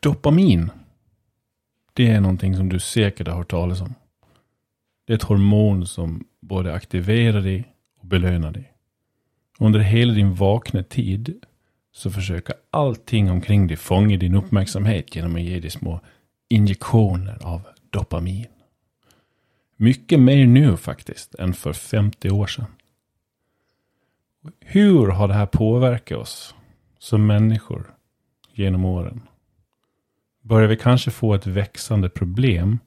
Dopamin. Det är någonting som du säkert har hört talas om. Det är ett hormon som både aktiverar dig och belönar dig. Under hela din vakna tid så försöker allting omkring dig fånga din uppmärksamhet genom att ge dig små injektioner av dopamin. Mycket mer nu faktiskt än för 50 år sedan. Hur har det här påverkat oss som människor genom åren? Börjar vi kanske få ett växande problem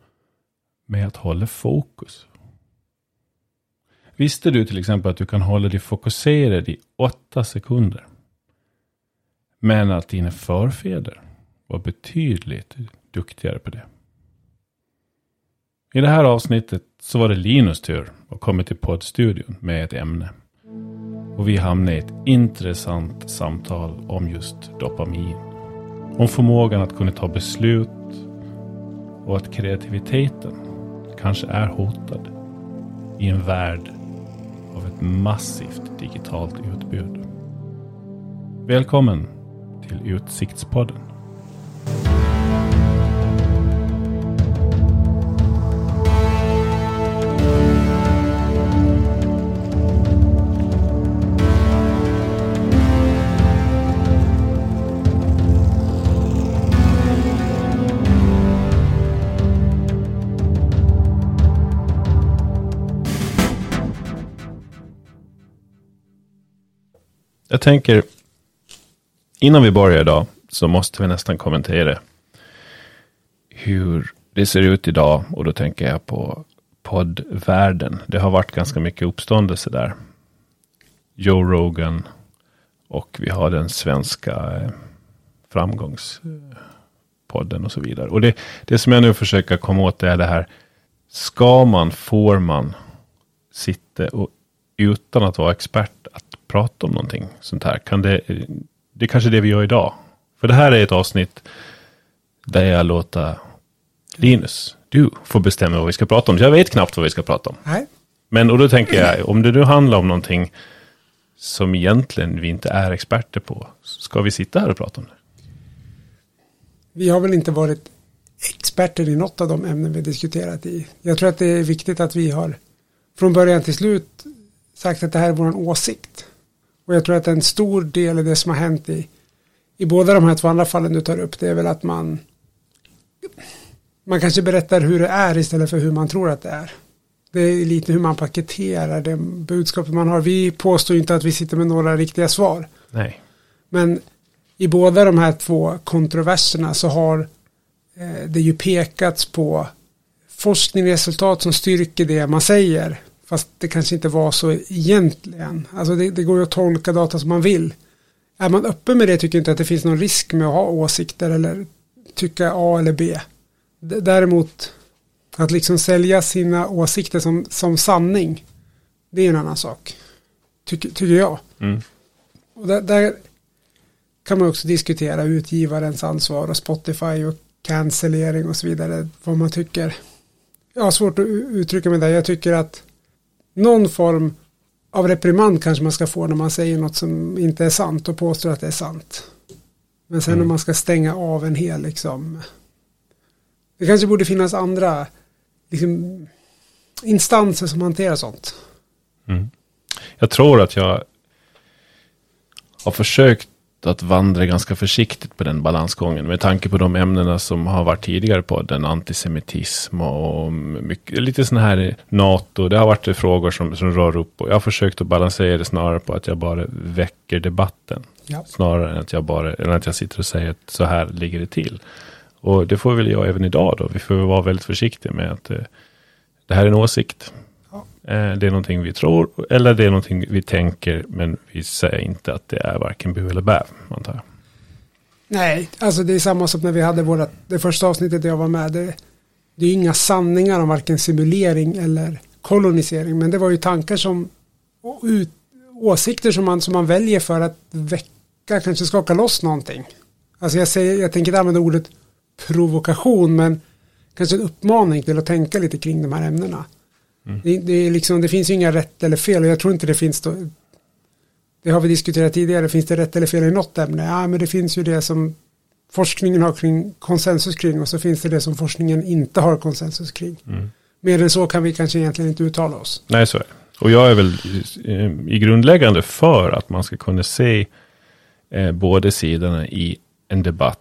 med att hålla fokus? Visste du till exempel att du kan hålla dig fokuserad i åtta sekunder? Men att dina förfäder var betydligt duktigare på det. I det här avsnittet så var det Linus tur att komma till poddstudion med ett ämne. Och vi hamnade i ett intressant samtal om just dopamin. Om förmågan att kunna ta beslut och att kreativiteten kanske är hotad i en värld av ett massivt digitalt utbud. Välkommen till Utsiktspodden. Jag tänker, innan vi börjar idag så måste vi nästan kommentera hur det ser ut idag. Och då tänker jag på poddvärlden. Det har varit ganska mycket uppståndelse där. Joe Rogan och vi har den svenska eh, framgångspodden och så vidare. Och det, det som jag nu försöker komma åt är det här. Ska man, får man sitta och utan att vara expert att prata om någonting sånt här? Kan det, det är kanske det vi gör idag. För det här är ett avsnitt där jag låter Linus, du får bestämma vad vi ska prata om. Jag vet knappt vad vi ska prata om. Nej. Men och då tänker jag, om det nu handlar om någonting som egentligen vi inte är experter på, ska vi sitta här och prata om det? Vi har väl inte varit experter i något av de ämnen vi diskuterat i. Jag tror att det är viktigt att vi har från början till slut sagt att det här är vår åsikt. Och jag tror att en stor del av det som har hänt i, i båda de här två andra fallen du tar upp, det är väl att man man kanske berättar hur det är istället för hur man tror att det är. Det är lite hur man paketerar det budskapet man har. Vi påstår inte att vi sitter med några riktiga svar. Nej. Men i båda de här två kontroverserna så har eh, det ju pekats på forskningsresultat som styrker det man säger. Fast det kanske inte var så egentligen. Alltså det, det går ju att tolka data som man vill. Är man öppen med det tycker jag inte att det finns någon risk med att ha åsikter eller tycka A eller B. Däremot att liksom sälja sina åsikter som, som sanning. Det är en annan sak. Tycker, tycker jag. Mm. Och där, där, kan man också diskutera utgivarens ansvar och Spotify och cancellering och så vidare. Vad man tycker. Jag har svårt att uttrycka mig där. Jag tycker att någon form av reprimand kanske man ska få när man säger något som inte är sant och påstår att det är sant. Men sen mm. om man ska stänga av en hel liksom det kanske borde finnas andra liksom, instanser som hanterar sånt. Mm. Jag tror att jag har försökt att vandra ganska försiktigt på den balansgången. Med tanke på de ämnena som har varit tidigare på den. Antisemitism och mycket, lite sådana här NATO. Det har varit frågor som, som rör upp. Och jag har försökt att balansera det snarare på att jag bara väcker debatten. Ja. Snarare än att jag bara, än att jag sitter och säger att så här ligger det till. Och det får väl jag även idag då. Vi får vara väldigt försiktiga med att eh, det här är en åsikt. Eh, det är någonting vi tror eller det är någonting vi tänker men vi säger inte att det är varken bu eller bäv. Antar jag. Nej, alltså det är samma som när vi hade våra, det första avsnittet jag var med. Det, det är inga sanningar om varken simulering eller kolonisering. Men det var ju tankar som, ut, åsikter som man, som man väljer för att väcka, kanske skaka loss någonting. Alltså jag, säger, jag tänker inte använda ordet provokation men kanske en uppmaning till att tänka lite kring de här ämnena. Mm. Det, det, liksom, det finns ju inga rätt eller fel och jag tror inte det finns då, det har vi diskuterat tidigare, finns det rätt eller fel i något ämne? Ja men det finns ju det som forskningen har kring konsensus kring och så finns det det som forskningen inte har konsensus kring. Mm. Mer än så kan vi kanske egentligen inte uttala oss. Nej, så är det. Och jag är väl i, i grundläggande för att man ska kunna se eh, båda sidorna i en debatt.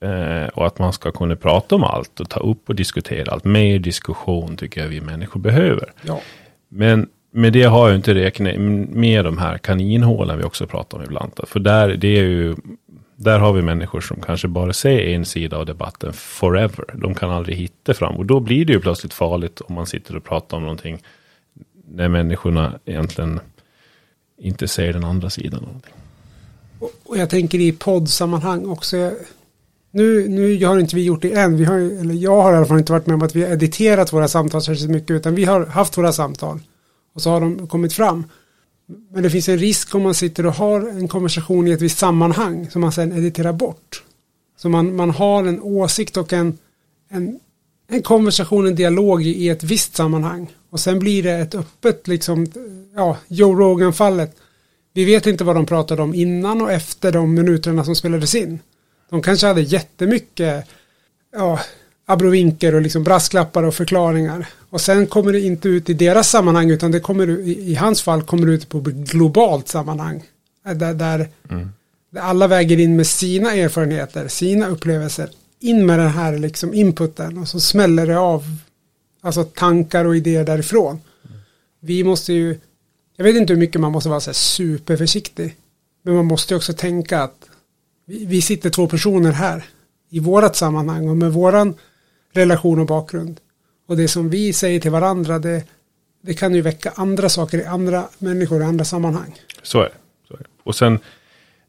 Eh, och att man ska kunna prata om allt och ta upp och diskutera allt. Mer diskussion tycker jag vi människor behöver. Ja. Men med det har jag inte räknat med de här kaninhålen vi också pratar om ibland. För där, det är ju, där har vi människor som kanske bara ser en sida av debatten forever. De kan aldrig hitta fram. Och då blir det ju plötsligt farligt om man sitter och pratar om någonting. När människorna egentligen inte ser den andra sidan. Och, och jag tänker i poddsammanhang också. Nu, nu har inte vi gjort det än. Vi har, eller jag har i alla fall inte varit med om att vi har editerat våra samtal särskilt mycket. Utan vi har haft våra samtal. Och så har de kommit fram. Men det finns en risk om man sitter och har en konversation i ett visst sammanhang som man sedan editerar bort. Så man, man har en åsikt och en, en, en konversation, en dialog i, i ett visst sammanhang. Och sen blir det ett öppet, liksom, ja, Joe Rogan-fallet. Vi vet inte vad de pratade om innan och efter de minuterna som spelades in. De kanske hade jättemycket, ja, abrovinker och liksom brasklappar och förklaringar. Och sen kommer det inte ut i deras sammanhang utan det kommer i, i hans fall kommer det ut på globalt sammanhang. Där, där, mm. där, alla väger in med sina erfarenheter, sina upplevelser. In med den här liksom inputen och så smäller det av alltså tankar och idéer därifrån. Mm. Vi måste ju, jag vet inte hur mycket man måste vara så superförsiktig. Men man måste också tänka att vi, vi sitter två personer här i vårat sammanhang och med våran relation och bakgrund. Och det som vi säger till varandra det, det kan ju väcka andra saker i andra människor i andra sammanhang. Så är, det. Så är det. Och sen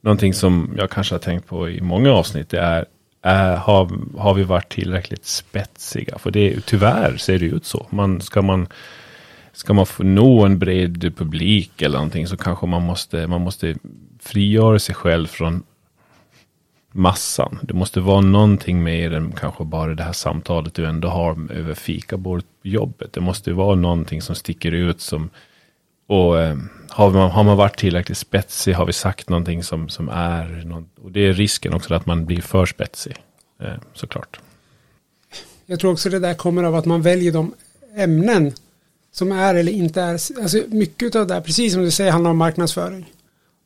någonting som jag kanske har tänkt på i många avsnitt det är, är har, har vi varit tillräckligt spetsiga? För det, tyvärr ser det ut så. Man, ska, man, ska man få nå en bred publik eller någonting så kanske man måste, man måste frigöra sig själv från massan. Det måste vara någonting mer än kanske bara det här samtalet du ändå har över fikabordet på jobbet. Det måste vara någonting som sticker ut som och eh, har, man, har man varit tillräckligt spetsig, har vi sagt någonting som, som är, någon, och det är risken också att man blir för spetsig, eh, såklart. Jag tror också det där kommer av att man väljer de ämnen som är eller inte är, alltså mycket av det här, precis som du säger, handlar om marknadsföring.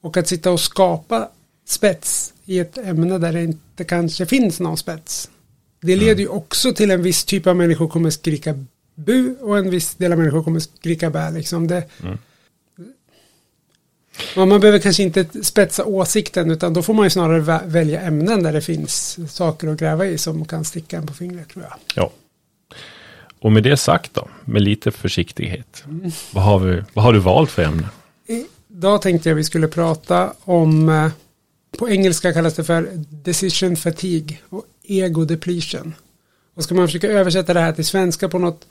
Och att sitta och skapa spets i ett ämne där det inte kanske finns någon spets. Det leder ju också till en viss typ av människor kommer skrika bu och en viss del av människor kommer skrika bä. Liksom det, mm. Man behöver kanske inte spetsa åsikten utan då får man ju snarare välja ämnen där det finns saker att gräva i som kan sticka en på fingret tror jag. Ja. Och med det sagt då, med lite försiktighet. Mm. Vad, har vi, vad har du valt för ämne? Idag tänkte jag vi skulle prata om eh, på engelska kallas det för decision fatigue och ego depletion. Och ska man försöka översätta det här till svenska på något,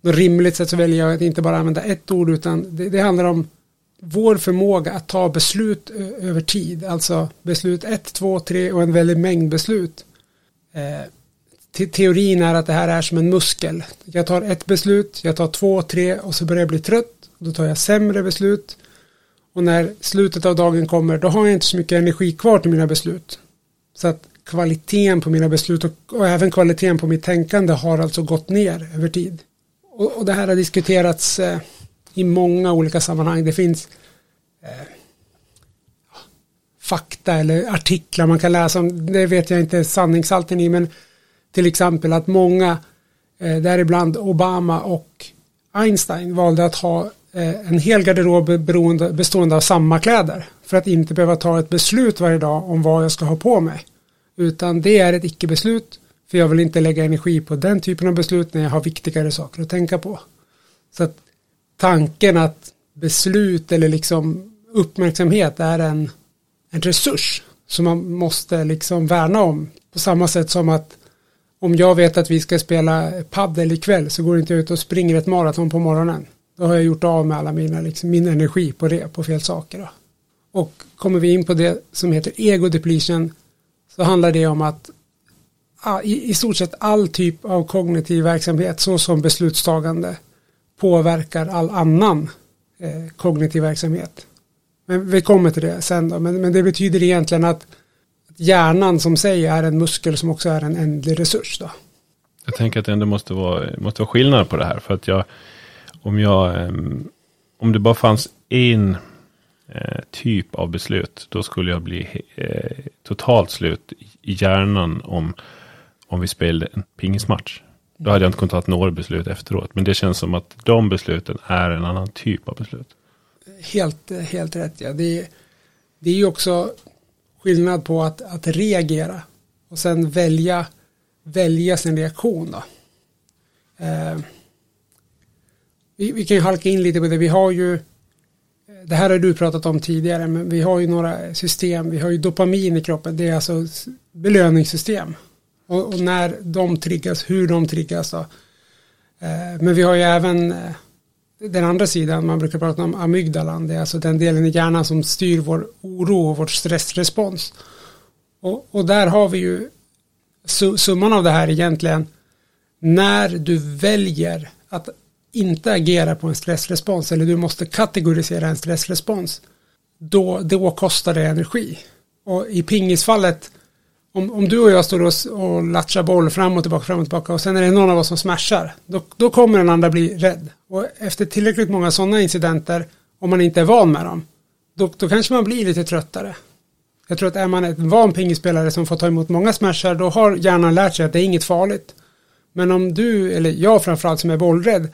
något rimligt sätt så väljer jag att inte bara använda ett ord utan det, det handlar om vår förmåga att ta beslut över tid. Alltså beslut 1, 2, 3 och en väldig mängd beslut. Eh, te teorin är att det här är som en muskel. Jag tar ett beslut, jag tar två, tre och så börjar jag bli trött. Då tar jag sämre beslut. Och när slutet av dagen kommer då har jag inte så mycket energi kvar till mina beslut. Så att kvaliteten på mina beslut och, och även kvaliteten på mitt tänkande har alltså gått ner över tid. Och, och det här har diskuterats eh, i många olika sammanhang. Det finns eh, fakta eller artiklar man kan läsa om. Det vet jag inte sanningshalten i men till exempel att många eh, däribland Obama och Einstein valde att ha Eh, en hel garderob beroende, bestående av samma kläder. För att inte behöva ta ett beslut varje dag om vad jag ska ha på mig. Utan det är ett icke-beslut. För jag vill inte lägga energi på den typen av beslut när jag har viktigare saker att tänka på. Så att tanken att beslut eller liksom uppmärksamhet är en, en resurs som man måste liksom värna om. På samma sätt som att om jag vet att vi ska spela paddel ikväll så går inte jag ut och springer ett maraton på morgonen. Då har jag gjort av med alla mina, liksom, min energi på det, på fel saker. Då. Och kommer vi in på det som heter ego depletion så handlar det om att i, i stort sett all typ av kognitiv verksamhet såsom beslutstagande påverkar all annan eh, kognitiv verksamhet. Men vi kommer till det sen då. Men, men det betyder egentligen att hjärnan som sig är en muskel som också är en ändlig resurs. Då. Jag tänker att det ändå måste vara, måste vara skillnad på det här. För att jag, om jag, ehm, om det bara fanns en eh, typ av beslut, då skulle jag bli eh, totalt slut i hjärnan om, om vi spelade en pingismatch. Då hade jag inte kunnat ta några beslut efteråt. Men det känns som att de besluten är en annan typ av beslut. Helt, helt rätt, ja. Det, det är ju också skillnad på att, att reagera och sen välja, välja sin reaktion. Då. Eh, vi, vi, kan ju halka in lite på det. Vi har ju, det här har du pratat om tidigare, men vi har ju några system. Vi har ju dopamin i kroppen. Det är alltså belöningssystem. Och, och när de triggas, hur de triggas då. Eh, men vi har ju även eh, den andra sidan, man brukar prata om amygdalan, det är alltså den delen i hjärnan som styr vår oro och vår stressrespons. Och, och där har vi ju summan av det här egentligen, när du väljer att inte agerar på en stressrespons eller du måste kategorisera en stressrespons, då, då kostar det energi. Och i pingisfallet om, om du och jag står och, och latchar boll fram och tillbaka, fram och tillbaka och sen är det någon av oss som smashar, då, då kommer den andra bli rädd. Och efter tillräckligt många sådana incidenter, om man inte är van med dem, då, då kanske man blir lite tröttare. Jag tror att är man en van pingisspelare som får ta emot många smashar, då har hjärnan lärt sig att det är inget farligt. Men om du, eller jag framförallt som är bollrädd,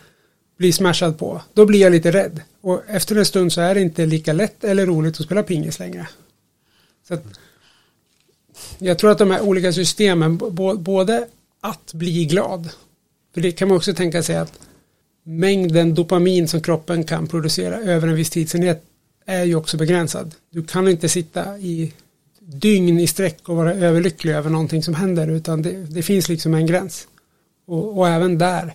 blir smashad på, då blir jag lite rädd. Och efter en stund så är det inte lika lätt eller roligt att spela pingis längre. Så att, jag tror att de här olika systemen, både att bli glad, för det kan man också tänka sig att mängden dopamin som kroppen kan producera över en viss tidsenhet är ju också begränsad. Du kan inte sitta i dygn i sträck och vara överlycklig över någonting som händer utan det, det finns liksom en gräns. Och, och även där,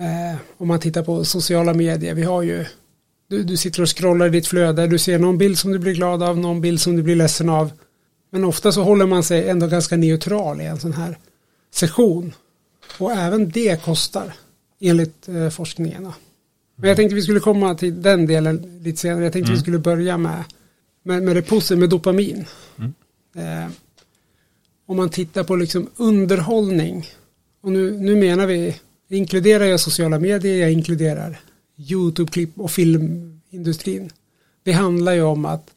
eh, om man tittar på sociala medier, vi har ju, du, du sitter och scrollar i ditt flöde, du ser någon bild som du blir glad av, någon bild som du blir ledsen av men ofta så håller man sig ändå ganska neutral i en sån här session. Och även det kostar enligt eh, forskningen. Men jag tänkte vi skulle komma till den delen lite senare. Jag tänkte mm. vi skulle börja med, med, med det positiva, med dopamin. Mm. Eh, om man tittar på liksom underhållning. Och nu, nu menar vi, inkluderar jag sociala medier, jag inkluderar YouTube-klipp och filmindustrin. Det handlar ju om att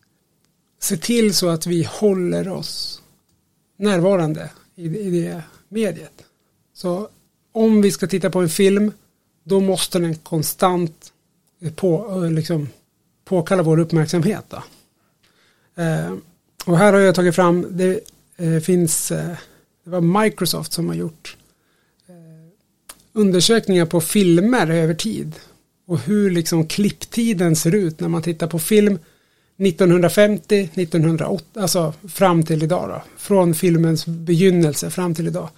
se till så att vi håller oss närvarande i, i det mediet. Så om vi ska titta på en film då måste den konstant eh, på, eh, liksom, påkalla vår uppmärksamhet. Då. Eh, och här har jag tagit fram, det eh, finns, eh, det var Microsoft som har gjort undersökningar på filmer över tid. Och hur liksom klipptiden ser ut när man tittar på film 1950-1908, alltså fram till idag då. Från filmens begynnelse fram till idag.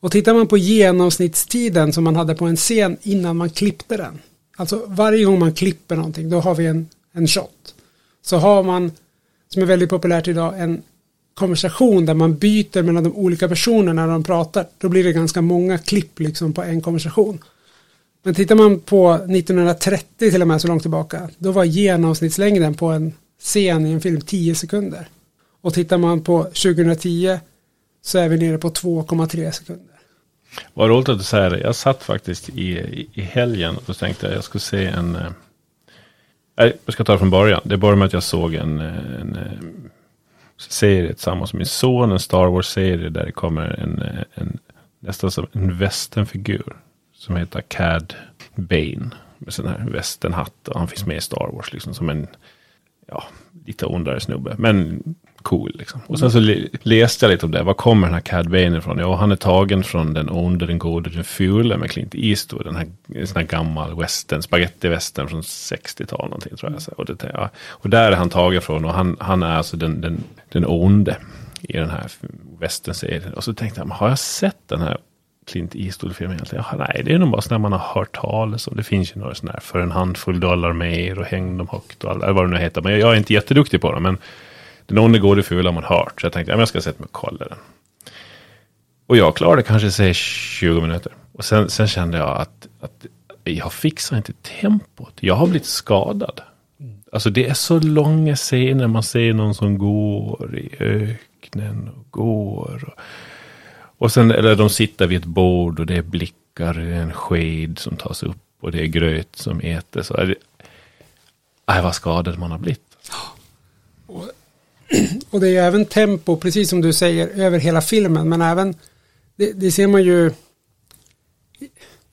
Och tittar man på genomsnittstiden som man hade på en scen innan man klippte den. Alltså varje gång man klipper någonting då har vi en, en shot. Så har man, som är väldigt populärt idag, en konversation där man byter mellan de olika personerna när de pratar. Då blir det ganska många klipp liksom på en konversation. Men tittar man på 1930 till och med så långt tillbaka. Då var genomsnittslängden på en scen i en film 10 sekunder. Och tittar man på 2010 så är vi nere på 2,3 sekunder. Vad roligt att du säger det. Jag satt faktiskt i, i helgen och tänkte att jag skulle se en... Eh, Nej, jag ska ta det från början. Det började med att jag såg en, eh, en, en serie tillsammans med min son. En Star Wars-serie där det kommer en, eh, en nästan som en västernfigur. Som heter Cad Bane. Med sån här västernhatt. Och han finns med i Star Wars liksom som en ja, lite ondare snubbe. Men cool liksom. Och sen så läste jag lite om det. Var kommer den här Cad Bane ifrån? Ja, han är tagen från den onde, den gode, den fule med Clint Eastwood. Den här, en sån här gammal western, spagettivästern från 60-tal någonting tror jag. Och, det, ja. och där är han tagen från och han, han är alltså den, den, den onde i den här westernserien. Och så tänkte jag, har jag sett den här Clint Eastwood-filmen egentligen? Ja, nej, det är nog bara sådana man har hört talas om. Det finns ju några sådana här för en handfull dollar mer och häng dem högt och all, eller vad det nu heter. Men jag är inte jätteduktig på dem. Men den onde gode fula har man hört. Så jag tänkte, ja, jag ska sätta mig och kolla den. Och jag klarade kanske säg 20 minuter. Och sen, sen kände jag att, att jag fixar inte tempot. Jag har blivit skadad. Alltså det är så långa scener man ser någon som går i öknen och går. Och, och sen, eller de sitter vid ett bord och det är blickar, en sked som tas upp och det är gröt som äter. Så är det, nej, vad skadad man har blivit. Och, och det är även tempo, precis som du säger, över hela filmen. Men även, det, det ser man ju.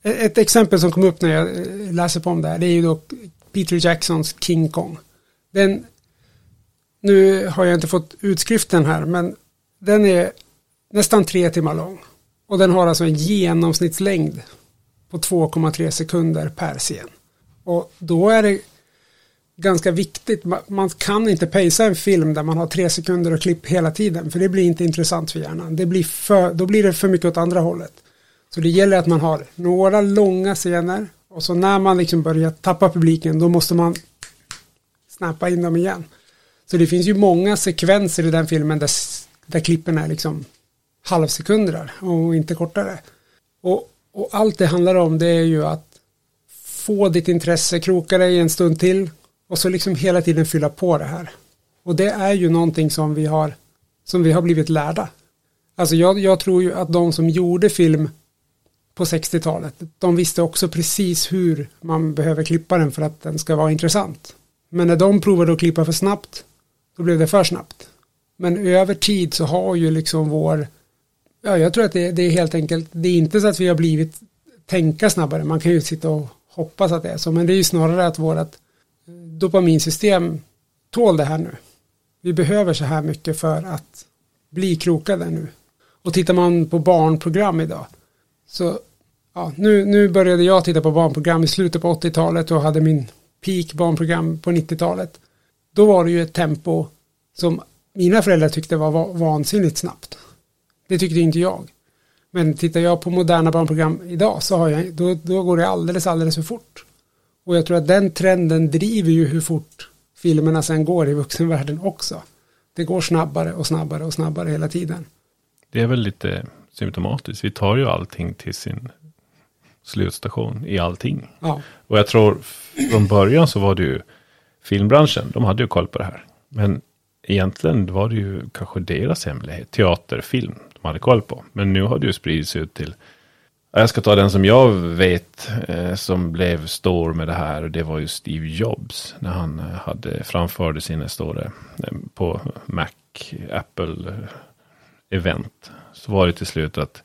Ett exempel som kom upp när jag eh, läser på om det här, det är ju då Peter Jacksons King Kong. Den, nu har jag inte fått utskriften här, men den är nästan tre timmar lång. Och den har alltså en genomsnittslängd på 2,3 sekunder per scen. Och då är det ganska viktigt. Man kan inte pacea en film där man har tre sekunder och klipp hela tiden. För det blir inte intressant för hjärnan. Det blir för, då blir det för mycket åt andra hållet. Så det gäller att man har några långa scener. Och så när man liksom börjar tappa publiken då måste man snappa in dem igen. Så det finns ju många sekvenser i den filmen där, där klippen är liksom halvsekunder och inte kortare. Och, och allt det handlar om det är ju att få ditt intresse, kroka dig en stund till och så liksom hela tiden fylla på det här. Och det är ju någonting som vi har, som vi har blivit lärda. Alltså jag, jag tror ju att de som gjorde film på 60-talet, de visste också precis hur man behöver klippa den för att den ska vara intressant. Men när de provade att klippa för snabbt, då blev det för snabbt. Men över tid så har ju liksom vår, ja jag tror att det, det är helt enkelt, det är inte så att vi har blivit tänka snabbare, man kan ju sitta och hoppas att det är så, men det är ju snarare att vårat dopaminsystem tål det här nu. Vi behöver så här mycket för att bli krokade nu. Och tittar man på barnprogram idag så ja, nu, nu började jag titta på barnprogram i slutet på 80-talet och hade min peak barnprogram på 90-talet. Då var det ju ett tempo som mina föräldrar tyckte var vansinnigt snabbt. Det tyckte inte jag. Men tittar jag på moderna barnprogram idag så har jag, då, då går det alldeles, alldeles för fort. Och jag tror att den trenden driver ju hur fort filmerna sen går i vuxenvärlden också. Det går snabbare och snabbare och snabbare hela tiden. Det är väl lite symptomatiskt. Vi tar ju allting till sin slutstation i allting. Ja. Och jag tror från början så var det ju filmbranschen, de hade ju koll på det här. Men egentligen var det ju kanske deras hemlighet, teaterfilm, de hade koll på. Men nu har det ju spridits ut till jag ska ta den som jag vet eh, som blev stor med det här. Det var ju Steve Jobs. När han eh, hade framförde sina stora eh, på Mac, Apple eh, event. Så var det till slut att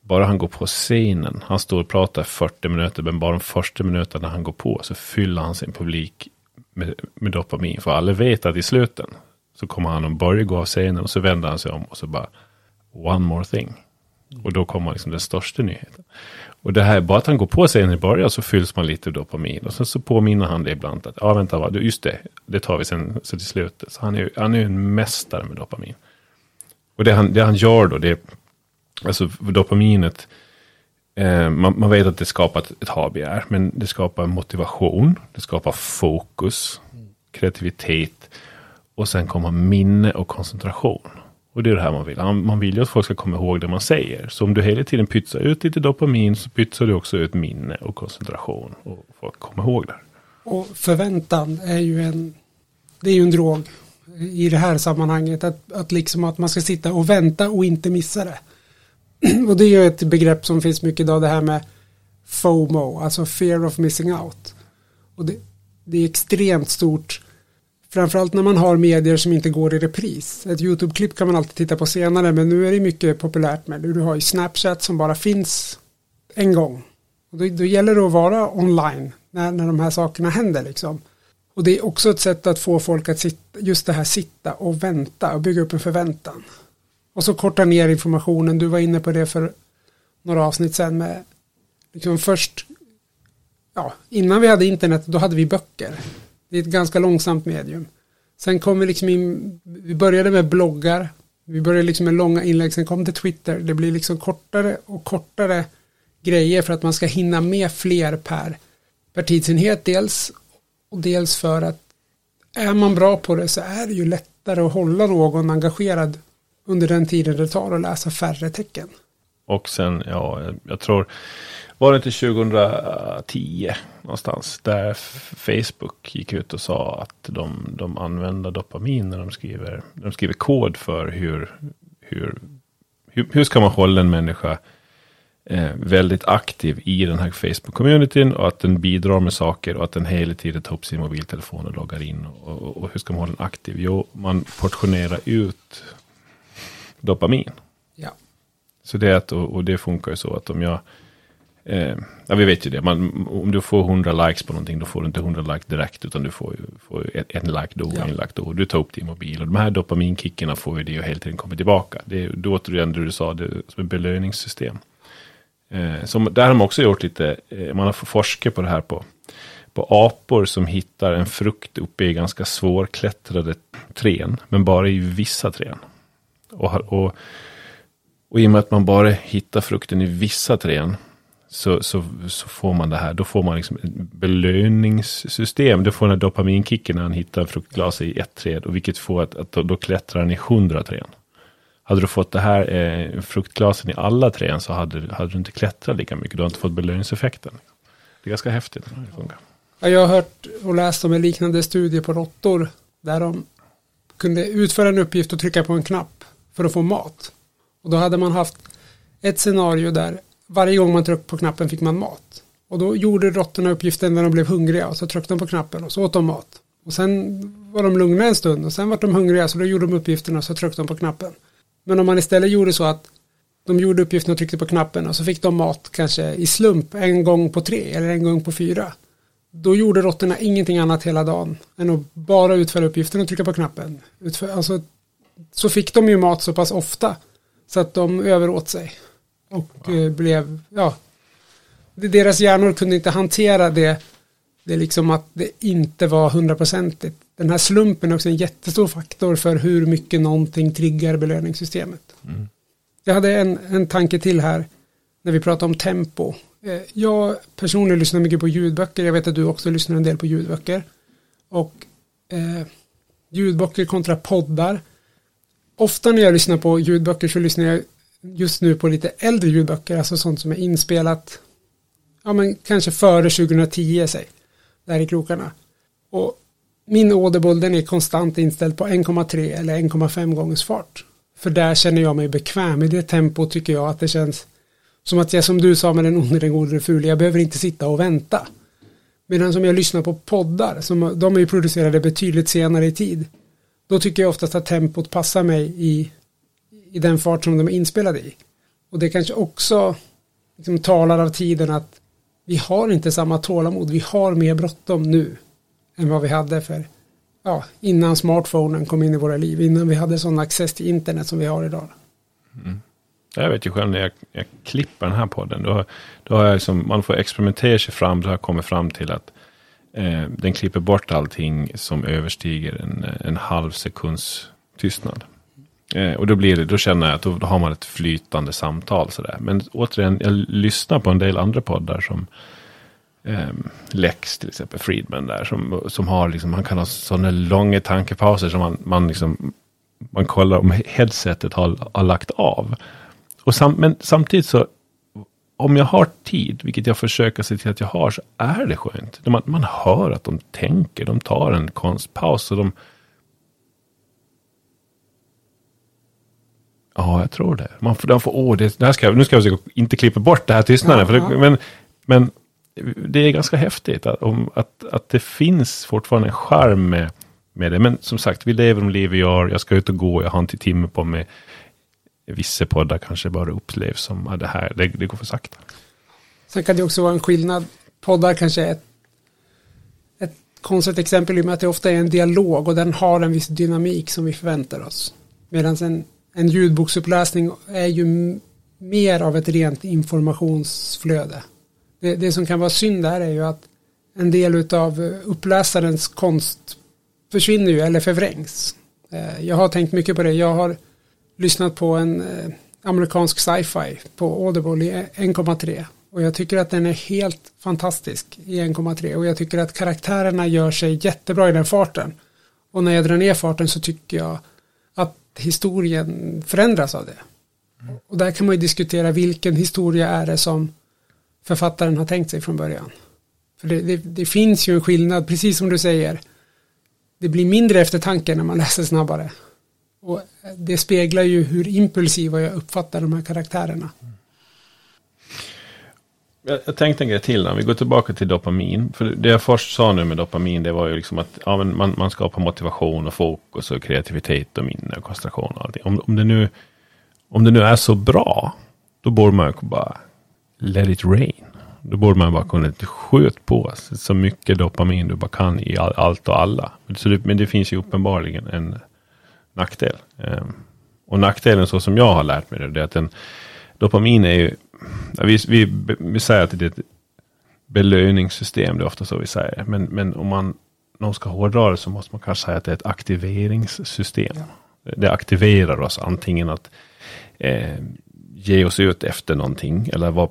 bara han går på scenen. Han står och pratar 40 minuter. Men bara de första minuterna han går på så fyller han sin publik med, med dopamin. För alla vet att i slutet så kommer han att börja gå av scenen. Och så vänder han sig om och så bara one more thing. Och då kommer liksom den största nyheten. Och det här, bara att han går på sig i början så fylls man lite dopamin. Och sen så påminner han det ibland att, ja vänta, va, just det, det tar vi sen så till slutet. Så han är ju han är en mästare med dopamin. Och det han, det han gör då, det är, alltså dopaminet, eh, man, man, vet att det skapar ett, ett HBR, men det skapar motivation, det skapar fokus, kreativitet och sen kommer minne och koncentration. Och det är det här man vill. Man vill ju att folk ska komma ihåg det man säger. Så om du hela tiden pytsar ut lite dopamin så pytsar du också ut minne och koncentration. Och folk kommer ihåg det. Och förväntan är ju en, det är ju en drog i det här sammanhanget. Att, att liksom att man ska sitta och vänta och inte missa det. Och det är ju ett begrepp som finns mycket idag det här med FOMO, alltså fear of missing out. Och det, det är extremt stort Framförallt när man har medier som inte går i repris. Ett YouTube-klipp kan man alltid titta på senare men nu är det mycket populärt med Du har ju Snapchat som bara finns en gång. Och då, då gäller det att vara online när, när de här sakerna händer liksom. Och det är också ett sätt att få folk att sitta, just det här sitta och vänta och bygga upp en förväntan. Och så korta ner informationen. Du var inne på det för några avsnitt sen med liksom först ja, innan vi hade internet då hade vi böcker. Det är ett ganska långsamt medium. Sen kom vi liksom in, vi började med bloggar, vi började liksom med långa inlägg, sen kom det Twitter, det blir liksom kortare och kortare grejer för att man ska hinna med fler per, per tidsenhet dels och dels för att är man bra på det så är det ju lättare att hålla någon engagerad under den tiden det tar att läsa färre tecken. Och sen, ja, jag tror var det inte 2010 någonstans där Facebook gick ut och sa att de, de använder dopamin när de skriver, de skriver kod för hur, hur, hur, hur ska man hålla en människa eh, väldigt aktiv i den här Facebook-communityn och att den bidrar med saker och att den hela tiden tar upp sin mobiltelefon och loggar in. Och, och, och hur ska man hålla den aktiv? Jo, man portionerar ut dopamin. Ja. Så det, är att, och, och det funkar ju så att om jag Eh, ja, vi vet ju det. Man, om du får 100 likes på någonting, då får du inte 100 likes direkt, utan du får, får en, en like då och Ja. en like då. Och du tar upp din mobil. Och de här dopaminkickarna får ju det och hela tiden kommer tillbaka. Det är då återigen det du sa, det som ett belöningssystem. Eh, som, där har man också gjort lite, eh, man har forskat på det här på, på apor som hittar en frukt uppe i ganska svårklättrade trän, men bara i vissa trän. Och, och, och i och med att man bara hittar frukten i vissa trän, så, så, så får man det här, då får man liksom ett belöningssystem. Du får den här dopaminkicken när han hittar en fruktglas i ett träd, och vilket får att, att då, då klättrar han i hundra träd. Hade du fått det här eh, fruktglasen i alla träd så hade, hade du inte klättrat lika mycket. Du har inte fått belöningseffekten. Det är ganska häftigt. Ja, Jag har hört och läst om en liknande studie på råttor där de kunde utföra en uppgift och trycka på en knapp för att få mat. Och då hade man haft ett scenario där varje gång man tryckte på knappen fick man mat. Och då gjorde råttorna uppgiften när de blev hungriga och så tryckte de på knappen och så åt de mat. Och sen var de lugna en stund och sen var de hungriga så då gjorde de uppgifterna och så tryckte de på knappen. Men om man istället gjorde så att de gjorde uppgiften och tryckte på knappen och så fick de mat kanske i slump en gång på tre eller en gång på fyra. Då gjorde råttorna ingenting annat hela dagen än att bara utföra uppgiften och trycka på knappen. Utför, alltså, så fick de ju mat så pass ofta så att de överåt sig. Och eh, blev, ja, deras hjärnor kunde inte hantera det, det liksom att det inte var hundraprocentigt. Den här slumpen är också en jättestor faktor för hur mycket någonting triggar belöningssystemet. Mm. Jag hade en, en tanke till här när vi pratar om tempo. Eh, Jag personligen lyssnar mycket på ljudböcker. Jag vet att du också lyssnar en del på ljudböcker. Och eh, ljudböcker kontra poddar. Ofta när jag lyssnar på ljudböcker så lyssnar jag just nu på lite äldre ljudböcker. Alltså sånt som är inspelat ja men kanske före 2010 säg. Där i krokarna. Och min Audible den är konstant inställd på 1,3 eller 1,5 gångers fart. För där känner jag mig bekväm. I det tempo tycker jag att det känns som att jag som du sa med den onde, den gode, den fule. Jag behöver inte sitta och vänta. Medan som jag lyssnar på poddar, som, de är ju producerade betydligt senare i tid. Då tycker jag oftast att tempot passar mig i, i den fart som de är inspelade i. Och det kanske också liksom, talar av tiden att vi har inte samma tålamod. Vi har mer bråttom nu än vad vi hade för ja, innan smartphonen kom in i våra liv. Innan vi hade sån access till internet som vi har idag. Mm. Jag vet ju själv när jag, jag klipper den här podden. Då, då har jag liksom, man får experimentera sig fram. Då har jag kommit fram till att eh, den klipper bort allting som överstiger en, en halv sekunds tystnad. Eh, och då, blir det, då känner jag att då, då har man ett flytande samtal. Sådär. Men återigen, jag lyssnar på en del andra poddar som eh, Lex till exempel, Friedman där. Som, som har liksom, han kan ha sådana långa tankepauser som man, man liksom man kollar om headsetet har, har lagt av. Och sam, men samtidigt så, om jag har tid, vilket jag försöker se till att jag har, så är det skönt. Man, man hör att de tänker, de tar en konstpaus och de... Ja, jag tror det. Man får, de får åh, det, det ska, nu ska jag inte klippa bort det här tystnaden. Ja, det, men, men det är ganska häftigt att, om, att, att det finns fortfarande en charm med, med det. Men som sagt, vi lever de liv vi gör. Jag ska ut och gå, jag har inte timme på mig. Vissa poddar kanske bara upplevs som att det här, det, det går för sakta. Sen kan det också vara en skillnad. Poddar kanske är ett, ett konstigt exempel i och med att det ofta är en dialog och den har en viss dynamik som vi förväntar oss. Medan en, en ljudboksuppläsning är ju mer av ett rent informationsflöde. Det, det som kan vara synd där är ju att en del av eh, uppläsarens konst försvinner ju eller förvrängs. Eh, jag har tänkt mycket på det. Jag har lyssnat på en eh, amerikansk sci-fi på Audible i 1,3 och jag tycker att den är helt fantastisk i 1,3 och jag tycker att karaktärerna gör sig jättebra i den farten. Och när jag drar ner farten så tycker jag att historien förändras av det. Och där kan man ju diskutera vilken historia är det som författaren har tänkt sig från början. För det, det, det, finns ju en skillnad, precis som du säger. Det blir mindre eftertanke när man läser snabbare. Och det speglar ju hur impulsiva jag uppfattar de här karaktärerna. Jag, jag tänkte en grej till när vi går tillbaka till dopamin. För det jag först sa nu med dopamin det var ju liksom att ja, men man, man skapar motivation och fokus och kreativitet och minne och koncentration och allting. Om, om, det nu, om det nu är så bra, då borde man bara let it rain. Då borde man bara kunna skjuta på sig så mycket dopamin du bara kan i all, allt och alla. Så det, men det finns ju uppenbarligen en nackdel. Um, och nackdelen så som jag har lärt mig det, det är att en dopamin är ju, vi, vi, vi säger att det är ett belöningssystem, det är ofta så vi säger. Men, men om man någon ska hårdra det så måste man kanske säga att det är ett aktiveringssystem. Ja. Det aktiverar oss antingen att eh, ge oss ut efter någonting eller var,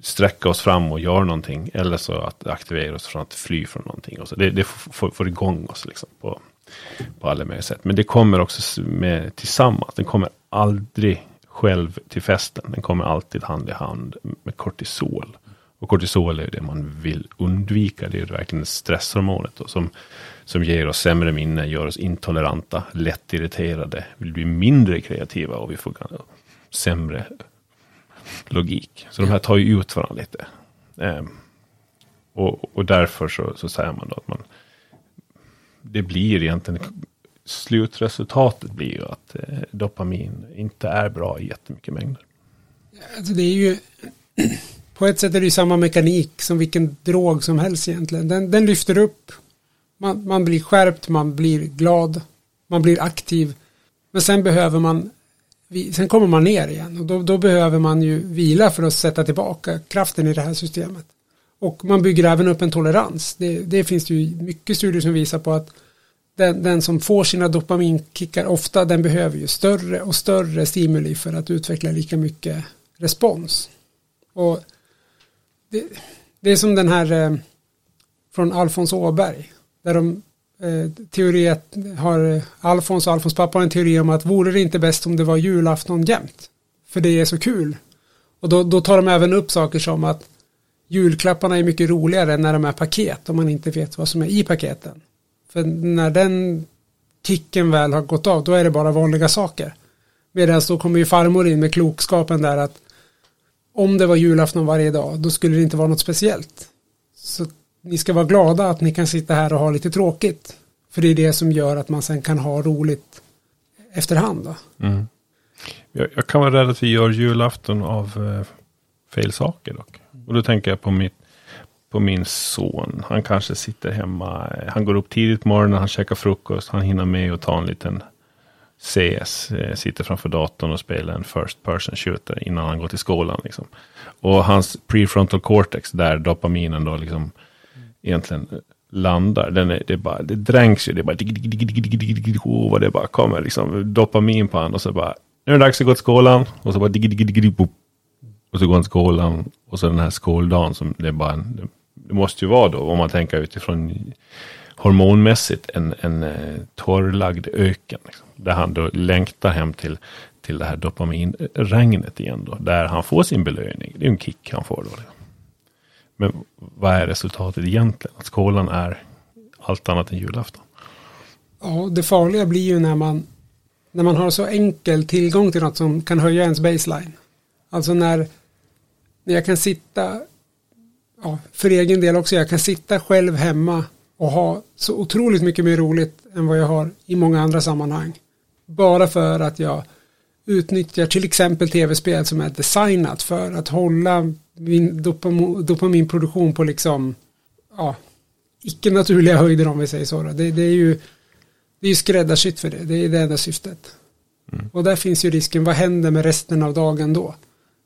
sträcka oss fram och göra någonting. Eller så att aktivera oss från att fly från någonting. Och så. Det, det får, får igång oss liksom på, på alla möjliga sätt. Men det kommer också med tillsammans. Den kommer aldrig själv till festen. Den kommer alltid hand i hand med kortisol. Och kortisol är det man vill undvika. Det är verkligen stresshormonet då, som, som ger oss sämre minne, gör oss intoleranta, lättirriterade, vill bli mindre kreativa och vi får sämre logik. Så de här tar ju ut varandra lite. Eh, och, och därför så, så säger man då att man det blir egentligen slutresultatet blir ju att eh, dopamin inte är bra i jättemycket mängder. Alltså det är ju på ett sätt är det ju samma mekanik som vilken drog som helst egentligen. Den, den lyfter upp, man, man blir skärpt, man blir glad, man blir aktiv. Men sen behöver man, sen kommer man ner igen och då, då behöver man ju vila för att sätta tillbaka kraften i det här systemet. Och man bygger även upp en tolerans. Det, det finns det ju mycket studier som visar på att den, den, som får sina dopaminkickar ofta den behöver ju större och större stimuli för att utveckla lika mycket respons. Och det, det är som den här eh, från Alfons Åberg där de eh, teori har Alfons och Alfons pappa har en teori om att vore det inte bäst om det var julafton jämt? För det är så kul. Och då, då tar de även upp saker som att julklapparna är mycket roligare när de är paket om man inte vet vad som är i paketen för när den kicken väl har gått av, då är det bara vanliga saker. Medan då kommer ju farmor in med klokskapen där att om det var julafton varje dag, då skulle det inte vara något speciellt. Så ni ska vara glada att ni kan sitta här och ha lite tråkigt. För det är det som gör att man sen kan ha roligt efterhand. Då. Mm. Jag, jag, kan vara rädd att vi gör julafton av eh, fel saker dock. Och då tänker jag på mitt på min son. Han kanske sitter hemma. Han går upp tidigt på morgonen, han käkar frukost, han hinner med att ta en liten CS. Sitter framför datorn och spelar en first person shooter innan han går till skolan. Liksom. Och hans prefrontal cortex, där dopaminen då liksom egentligen landar. Den är, det, bara, det dränks ju, det bara oh, vad det bara kommer liksom dopamin på honom och så bara nu är det dags att gå till skolan och så bara och så går han till skolan och så den här skoldagen som det är bara en, det måste ju vara då, om man tänker utifrån hormonmässigt, en, en eh, torrlagd öken. Liksom, där han då längtar hem till, till det här dopaminregnet igen då, där han får sin belöning. Det är en kick han får då. Liksom. Men vad är resultatet egentligen? Att skolan är allt annat än julafton. Ja, det farliga blir ju när man, när man har så enkel tillgång till något som kan höja ens baseline. Alltså när, när jag kan sitta ja, för egen del också, jag kan sitta själv hemma och ha så otroligt mycket mer roligt än vad jag har i många andra sammanhang. Bara för att jag utnyttjar till exempel tv-spel som är designat för att hålla min dopam dopaminproduktion på liksom ja, icke naturliga höjder om vi säger så. Det, det är ju det är skräddarsytt för det, det är det enda syftet. Mm. Och där finns ju risken, vad händer med resten av dagen då?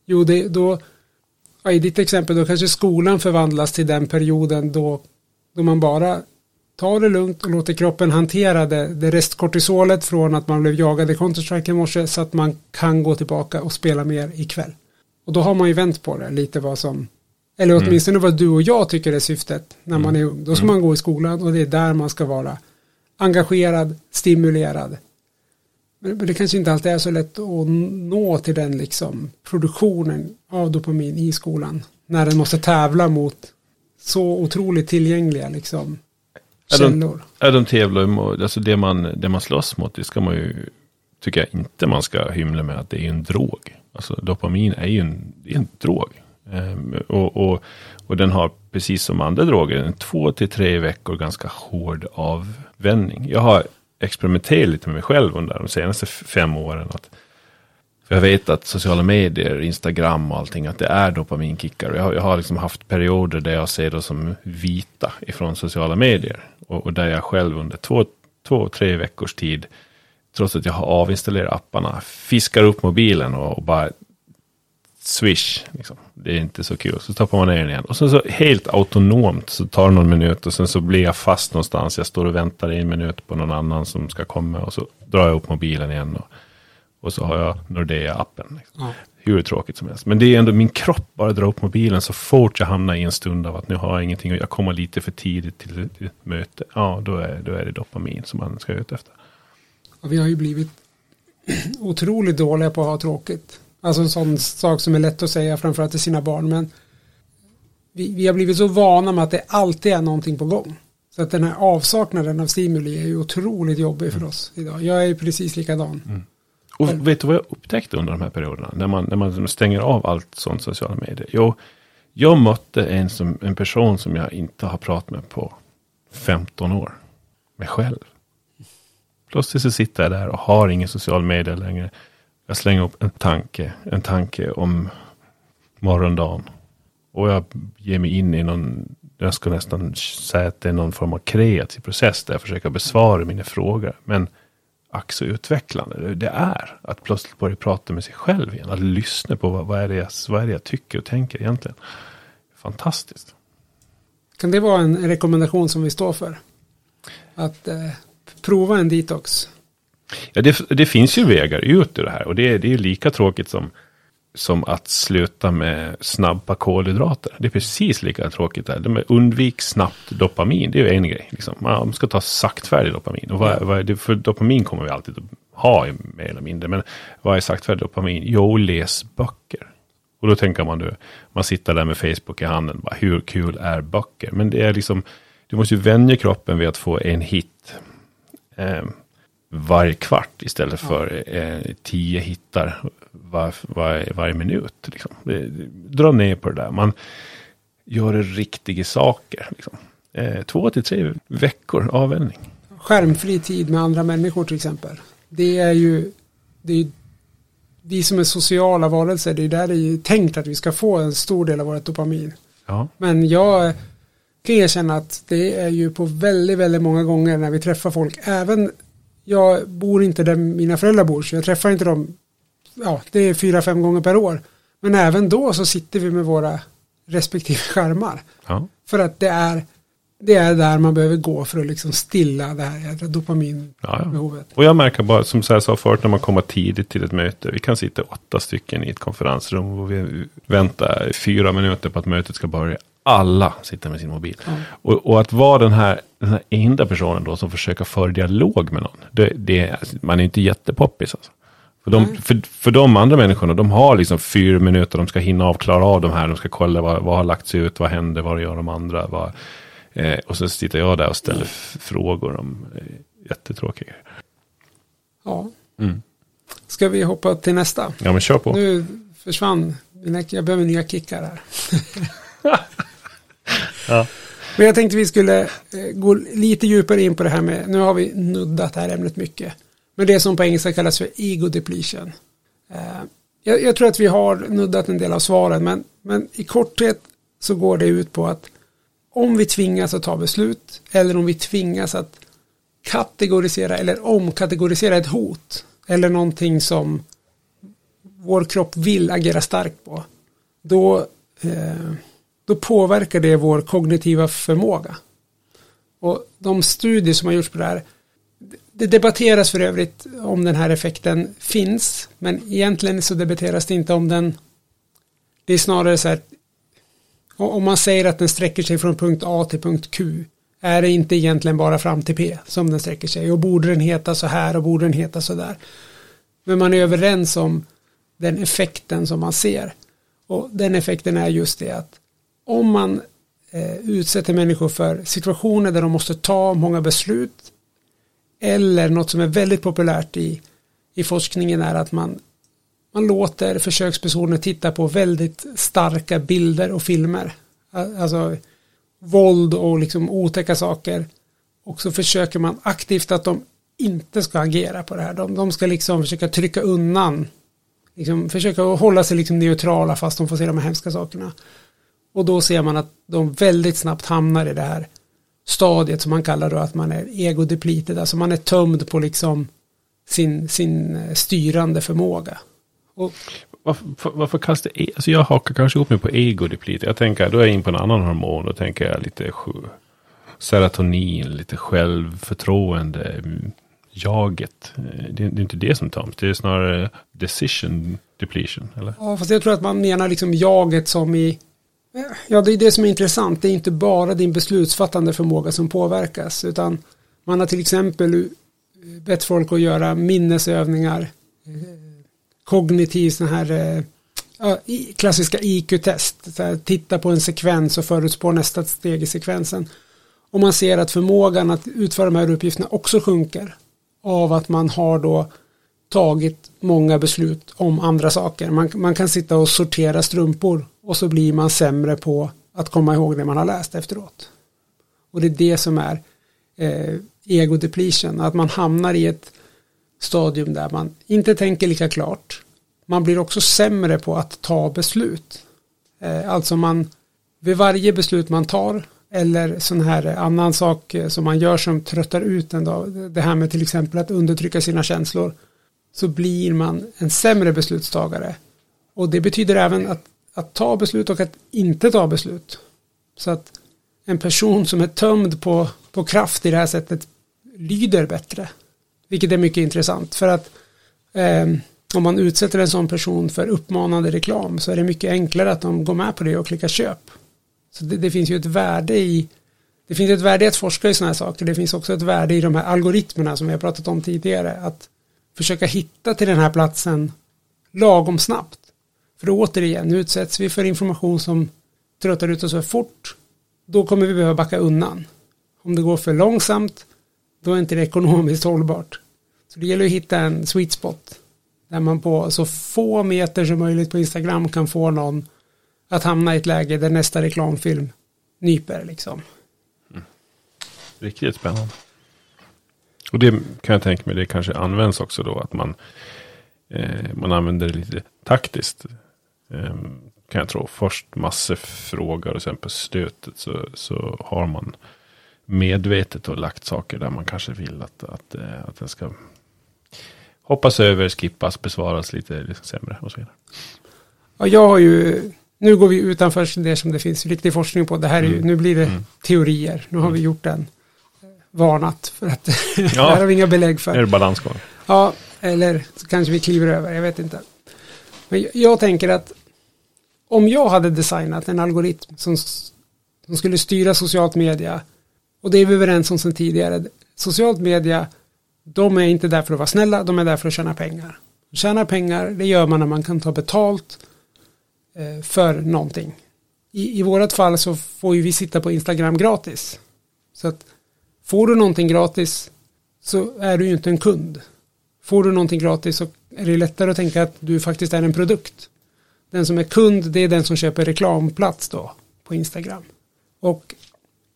Jo, det, då ja, i ditt exempel då kanske skolan förvandlas till den perioden då, då man bara tar det lugnt och låter kroppen hantera det, det restkortisolet från att man blev jagad i Counter-Strike i morse så att man kan gå tillbaka och spela mer ikväll. Och då har man ju vänt på det lite vad som, eller mm. åtminstone mm. vad du och jag tycker är syftet när man mm. är ung. Då ska mm. man gå i skolan och det är där man ska vara engagerad, stimulerad. Men det kanske inte alltid är så lätt att nå till den liksom produktionen av dopamin i skolan. När den måste tävla mot så otroligt tillgängliga liksom källor. Ja, de, de tävlar mot, alltså det man, det man slåss mot, det ska man ju, tycker jag inte man ska hymla med att det är en drog. Alltså dopamin är ju en, är en drog. Ehm, och, och, och den har, precis som andra droger, en två till tre veckor ganska hård avvänjning. Jag har experimenterat lite med mig själv under de senaste fem åren. Att, för jag vet att sociala medier, Instagram och allting, att det är dopaminkickar. Jag har, jag har liksom haft perioder där jag ser det som vita ifrån sociala medier. Och, och där jag själv under två, två, tre veckors tid, trots att jag har avinstallerat apparna, fiskar upp mobilen och, och bara swish. Liksom. Det är inte så kul. Så tappar man ner den igen. Och sen så helt autonomt så tar det någon minut och sen så blir jag fast någonstans. Jag står och väntar en minut på någon annan som ska komma och så drar jag upp mobilen igen. Och, och så har jag Nordea-appen. Liksom. Ja. Hur tråkigt som helst. Men det är ändå min kropp bara drar upp mobilen så fort jag hamnar i en stund av att nu har jag ingenting och jag kommer lite för tidigt till, ett möte. Ja, då är, då är det dopamin som man ska ut efter. Och vi har ju blivit otroligt dåliga på att ha tråkigt. Alltså en sån sak som är lätt att säga framförallt till sina barn. Men vi, vi har blivit så vana med att det alltid är någonting på gång. Så att den här avsaknaden av stimuli är ju otroligt jobbig för mm. oss idag. Jag är ju precis likadan. Mm. Och vet du vad jag upptäckte under de här perioderna? När man, när man stänger av allt sånt sociala medier. Jo, jag mötte en, som, en person som jag inte har pratat med på 15 år. Mig själv. Plötsligt så sitter jag där och har ingen social media längre. Jag slänger upp en tanke, en tanke om morgondagen. Och jag ger mig in i någon, jag ska nästan säga att det är någon form av kreativ process där jag försöker besvara mina frågor. Men ack så utvecklande det är att plötsligt börja prata med sig själv igen. Att lyssna på vad, vad, är det jag, vad är det jag tycker och tänker egentligen. Fantastiskt. Kan det vara en rekommendation som vi står för? Att eh, prova en detox Ja, det, det, finns ju vägar ut ur det här och det, det är lika tråkigt som, som att sluta med snabba kolhydrater. Det är precis lika tråkigt där. De undvik snabbt dopamin, det är ju en grej. Liksom. Man ska ta saktfärdig dopamin. Och vad, vad det, för dopamin kommer vi alltid att ha mer eller mindre. Men vad är saktfärdig dopamin? Jo, läs böcker. Och då tänker man du, man sitter där med Facebook i handen, bara, hur kul är böcker? Men det är liksom, du måste ju vänja kroppen vid att få en hit. Eh, varje kvart istället för eh, tio hittar var, var, varje minut. Liksom. Dra ner på det där. Man gör riktiga saker. Liksom. Eh, två till tre veckor avvänjning. Skärmfri tid med andra människor till exempel. Det är ju det är, vi som är sociala varelser. Det är där det är tänkt att vi ska få en stor del av vårt dopamin. Ja. Men jag kan erkänna att det är ju på väldigt, väldigt många gånger när vi träffar folk, även jag bor inte där mina föräldrar bor så jag träffar inte dem, ja det är fyra, fem gånger per år. Men även då så sitter vi med våra respektive skärmar. Ja. För att det är, det är där man behöver gå för att liksom stilla det här dopaminbehovet. Ja, ja. Och jag märker bara, som jag sa förut, när man kommer tidigt till ett möte. Vi kan sitta åtta stycken i ett konferensrum och vi väntar fyra minuter på att mötet ska börja alla sitter med sin mobil. Mm. Och, och, att vara den här, den här enda personen då som försöker föra dialog med någon. Det, det, man är inte jättepoppis alltså. För de, mm. för, för de andra människorna, de har liksom fyra minuter, de ska hinna av, klara av de här, de ska kolla vad, vad har lagts ut, vad händer, vad gör de andra. Vad, eh, och så sitter jag där och ställer mm. frågor om eh, jättetråkiga Ja. Mm. Ska vi hoppa till nästa? Ja, men kör på. Nu försvann, jag behöver nya kickar här. ja. Men jag tänkte vi skulle eh, gå lite djupare in på det här med, nu har vi nuddat det här ämnet mycket, men det som på engelska kallas för ego depletion. Eh, jag, jag, tror att vi har nuddat en del av svaren, men, men i korthet så går det ut på att om vi tvingas att ta beslut eller om vi tvingas att kategorisera eller omkategorisera ett hot eller någonting som vår kropp vill agera starkt på, då eh, då påverkar det vår kognitiva förmåga. Och de studier som har gjorts på det här, det debatteras för övrigt om den här effekten finns, men egentligen så debatteras det inte om den, det är snarare så här, om man säger att den sträcker sig från punkt A till punkt Q, är det inte egentligen bara fram till P som den sträcker sig och borde den heta så här och borde den heta så där. Men man är överens om den effekten som man ser. Och den effekten är just det att om man eh, utsätter människor för situationer där de måste ta många beslut eller något som är väldigt populärt i, i forskningen är att man, man låter försökspersoner titta på väldigt starka bilder och filmer. Alltså våld och liksom otäcka saker. Och så försöker man aktivt att de inte ska agera på det här. De, de ska liksom försöka trycka undan. Liksom försöka hålla sig liksom neutrala fast de får se de här hemska sakerna. Och då ser man att de väldigt snabbt hamnar i det här stadiet som man kallar då att man är egodepleted. Alltså man är tömd på liksom sin, sin eh, styrande förmåga. Och, varför, varför kallas det, e- alltså jag hakar kanske ihop mig på egodepleted. Jag tänker, då är jag in på en annan hormon. Då tänker jag lite serotonin, lite självförtroende, jaget. Det, det är inte det som töms, det är snarare decision depletion. Eller? Ja, fast jag tror att man menar liksom jaget som i Ja, det är det som är intressant. Det är inte bara din beslutsfattande förmåga som påverkas, utan man har till exempel bett folk att göra minnesövningar, eh, kognitiv sån här eh, klassiska IQ-test, titta på en sekvens och förutspå nästa steg i sekvensen. Och man ser att förmågan att utföra de här uppgifterna också sjunker av att man har då tagit många beslut om andra saker. Man, man kan sitta och sortera strumpor och så blir man sämre på att komma ihåg det man har läst efteråt. Och det är det som är eh, ego depletion, att man hamnar i ett stadium där man inte tänker lika klart. Man blir också sämre på att ta beslut. Eh, alltså man, vid varje beslut man tar eller sån här annan sak eh, som man gör som tröttar ut en dag, det här med till exempel att undertrycka sina känslor, så blir man en sämre beslutstagare. Och det betyder även att, att ta beslut och att inte ta beslut. Så att en person som är tömd på, på kraft i det här sättet lyder bättre. Vilket är mycket intressant för att eh, om man utsätter en sån person för uppmanande reklam så är det mycket enklare att de går med på det och klickar köp. Så det, det finns ju ett värde i det finns ett värde i att forska i sådana här saker. Det finns också ett värde i de här algoritmerna som vi har pratat om tidigare. Att försöka hitta till den här platsen lagom snabbt. För återigen, återigen, utsätts vi för information som tröttar ut oss för fort, då kommer vi behöva backa undan. Om det går för långsamt, då är inte det ekonomiskt hållbart. Så det gäller att hitta en sweet spot där man på så få meter som möjligt på Instagram kan få någon att hamna i ett läge där nästa reklamfilm nyper liksom. Mm. Riktigt spännande. Och det kan jag tänka mig, det kanske används också då att man, eh, man använder det lite taktiskt. Eh, kan jag tro. Först massor frågor och sen på slutet så, så har man medvetet och lagt saker där man kanske vill att, att, eh, att den ska hoppas över, skippas, besvaras lite sämre och så vidare. Ja, jag har ju, nu går vi utanför det som det finns riktig forskning på. Det här är mm. nu blir det mm. teorier. Nu har vi mm. gjort den varnat för att ja. det här har vi inga belägg för. Är det balansgång? Ja, eller så kanske vi kliver över, jag vet inte. Men jag tänker att om jag hade designat en algoritm som, som skulle styra socialt media och det är vi överens om sedan tidigare. Socialt media, de är inte där för att vara snälla, de är där för att tjäna pengar. Tjäna pengar, det gör man när man kan ta betalt eh, för någonting. I, I vårat fall så får ju vi sitta på Instagram gratis. Så att Får du någonting gratis så är du ju inte en kund. Får du någonting gratis så är det lättare att tänka att du faktiskt är en produkt. Den som är kund det är den som köper reklamplats då på Instagram. Och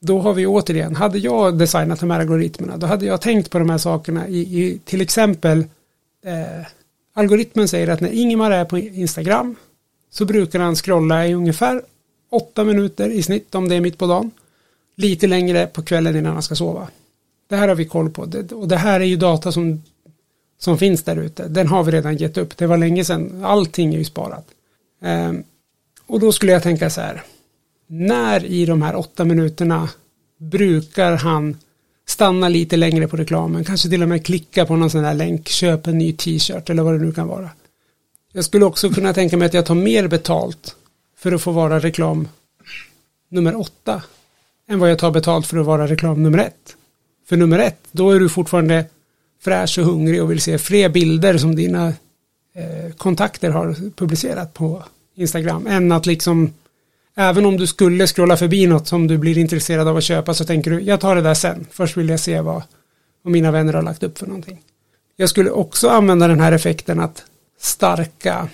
då har vi återigen, hade jag designat de här algoritmerna då hade jag tänkt på de här sakerna i, i till exempel eh, algoritmen säger att när Ingemar är på Instagram så brukar han scrolla i ungefär åtta minuter i snitt om det är mitt på dagen lite längre på kvällen innan han ska sova. Det här har vi koll på och det här är ju data som, som finns där ute. Den har vi redan gett upp. Det var länge sedan. Allting är ju sparat. Um, och då skulle jag tänka så här. När i de här åtta minuterna brukar han stanna lite längre på reklamen, kanske till och med klicka på någon sån här länk, köp en ny t-shirt eller vad det nu kan vara. Jag skulle också kunna tänka mig att jag tar mer betalt för att få vara reklam nummer åtta än vad jag tar betalt för att vara reklam nummer ett. För nummer ett, då är du fortfarande fräsch och hungrig och vill se fler bilder som dina eh, kontakter har publicerat på Instagram än att liksom även om du skulle scrolla förbi något som du blir intresserad av att köpa så tänker du jag tar det där sen. Först vill jag se vad, vad mina vänner har lagt upp för någonting. Jag skulle också använda den här effekten att starka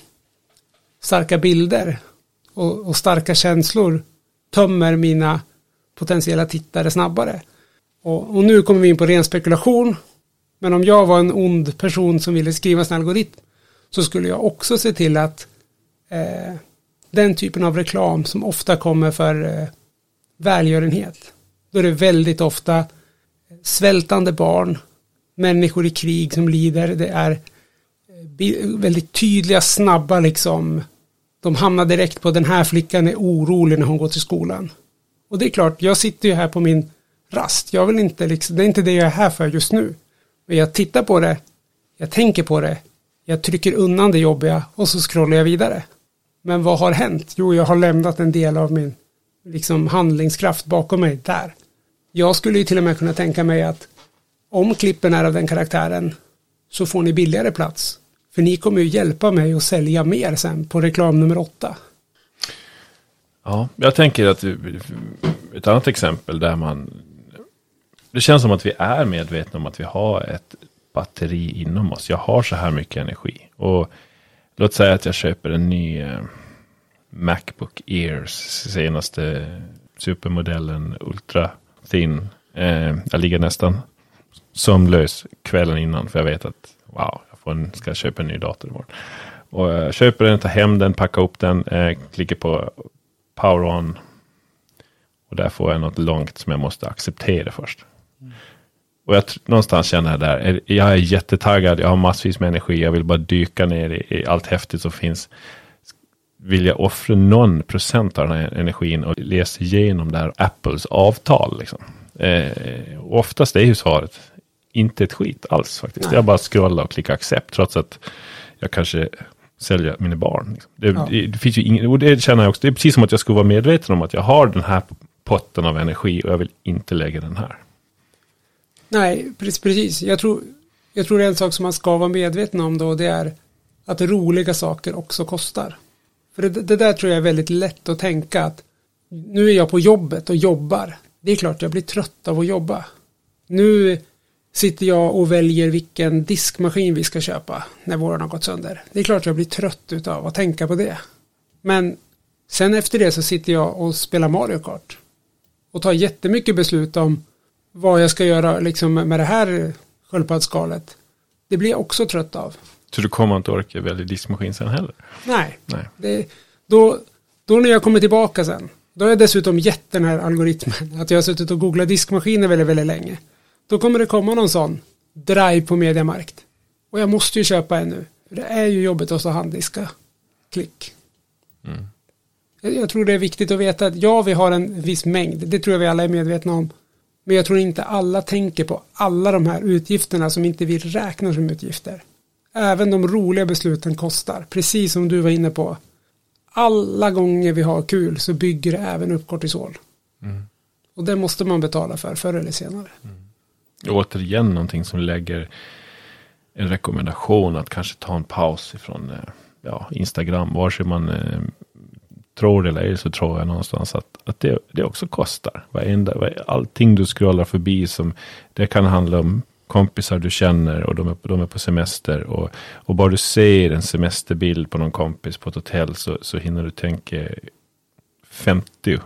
starka bilder och, och starka känslor tömmer mina potentiella tittare snabbare. Och, och, nu kommer vi in på ren spekulation. Men om jag var en ond person som ville skriva en algoritm så skulle jag också se till att eh, den typen av reklam som ofta kommer för eh, välgörenhet. Då är det väldigt ofta eh, svältande barn, människor i krig som lider. Det är eh, väldigt tydliga, snabba liksom. De hamnar direkt på den här flickan är orolig när hon går till skolan. Och det är klart, jag sitter ju här på min rast. Jag vill inte liksom, det är inte det jag är här för just nu. Men jag tittar på det, jag tänker på det, jag trycker undan det jobbiga och så scrollar jag vidare. Men vad har hänt? Jo, jag har lämnat en del av min liksom, handlingskraft bakom mig där. Jag skulle ju till och med kunna tänka mig att om klippen är av den karaktären så får ni billigare plats. För ni kommer ju hjälpa mig att sälja mer sen på reklam nummer åtta. Ja, jag tänker att ett annat exempel där man det känns som att vi är medvetna om att vi har ett batteri inom oss. Jag har så här mycket energi. Och låt säga att jag köper en ny eh, Macbook Ears, senaste supermodellen Ultra Thin. Eh, jag ligger nästan sömnlös kvällen innan för jag vet att wow, jag får en, ska köpa en ny dator imorgon. Och jag köper den, tar hem den, packar upp den, eh, klickar på power on. Och där får jag något långt som jag måste acceptera först. Och jag någonstans känner jag där, jag är jättetaggad, jag har massvis med energi, jag vill bara dyka ner i, i allt häftigt som finns. Vill jag offra någon procent av den här energin och läsa igenom det här Apples avtal? Liksom? Eh, oftast är ju svaret inte ett skit alls faktiskt. Nej. Jag bara scrollar och klickar accept trots att jag kanske säljer mina barn. Liksom. Det, ja. det, det, finns ju ingen, och det känner jag också, det är precis som att jag skulle vara medveten om att jag har den här potten av energi och jag vill inte lägga den här. Nej, precis. Jag tror, jag tror en sak som man ska vara medveten om då, det är att roliga saker också kostar. För det, det, där tror jag är väldigt lätt att tänka att nu är jag på jobbet och jobbar. Det är klart jag blir trött av att jobba. Nu sitter jag och väljer vilken diskmaskin vi ska köpa när våran har gått sönder. Det är klart jag blir trött av att tänka på det. Men sen efter det så sitter jag och spelar Mario Kart och tar jättemycket beslut om vad jag ska göra liksom med det här sköldpaddsskalet. Det blir jag också trött av. Så du kommer inte orka välja diskmaskin sen heller? Nej. Nej. Det, då, då när jag kommer tillbaka sen, då har jag dessutom gett den här algoritmen att jag har suttit och googlat diskmaskiner väldigt, väldigt länge. Då kommer det komma någon sån drive på mediamarkt. Och jag måste ju köpa en nu. För det är ju jobbigt att stå handdiska. Klick. Mm. Jag, jag tror det är viktigt att veta att ja, vi har en viss mängd. Det tror jag vi alla är medvetna om. Men jag tror inte alla tänker på alla de här utgifterna som inte vi räknar som utgifter. Även de roliga besluten kostar, precis som du var inne på. Alla gånger vi har kul så bygger det även upp kortisol. Mm. Och det måste man betala för förr eller senare. Mm. Återigen någonting som lägger en rekommendation att kanske ta en paus ifrån eh, ja, Instagram. Vare sig man eh, tror det eller ej så tror jag någonstans att, att det, det också kostar. Varenda, allting du scrollar förbi som det kan handla om kompisar du känner och de är, de är på semester. Och, och bara du ser en semesterbild på någon kompis på ett hotell så, så hinner du tänka 50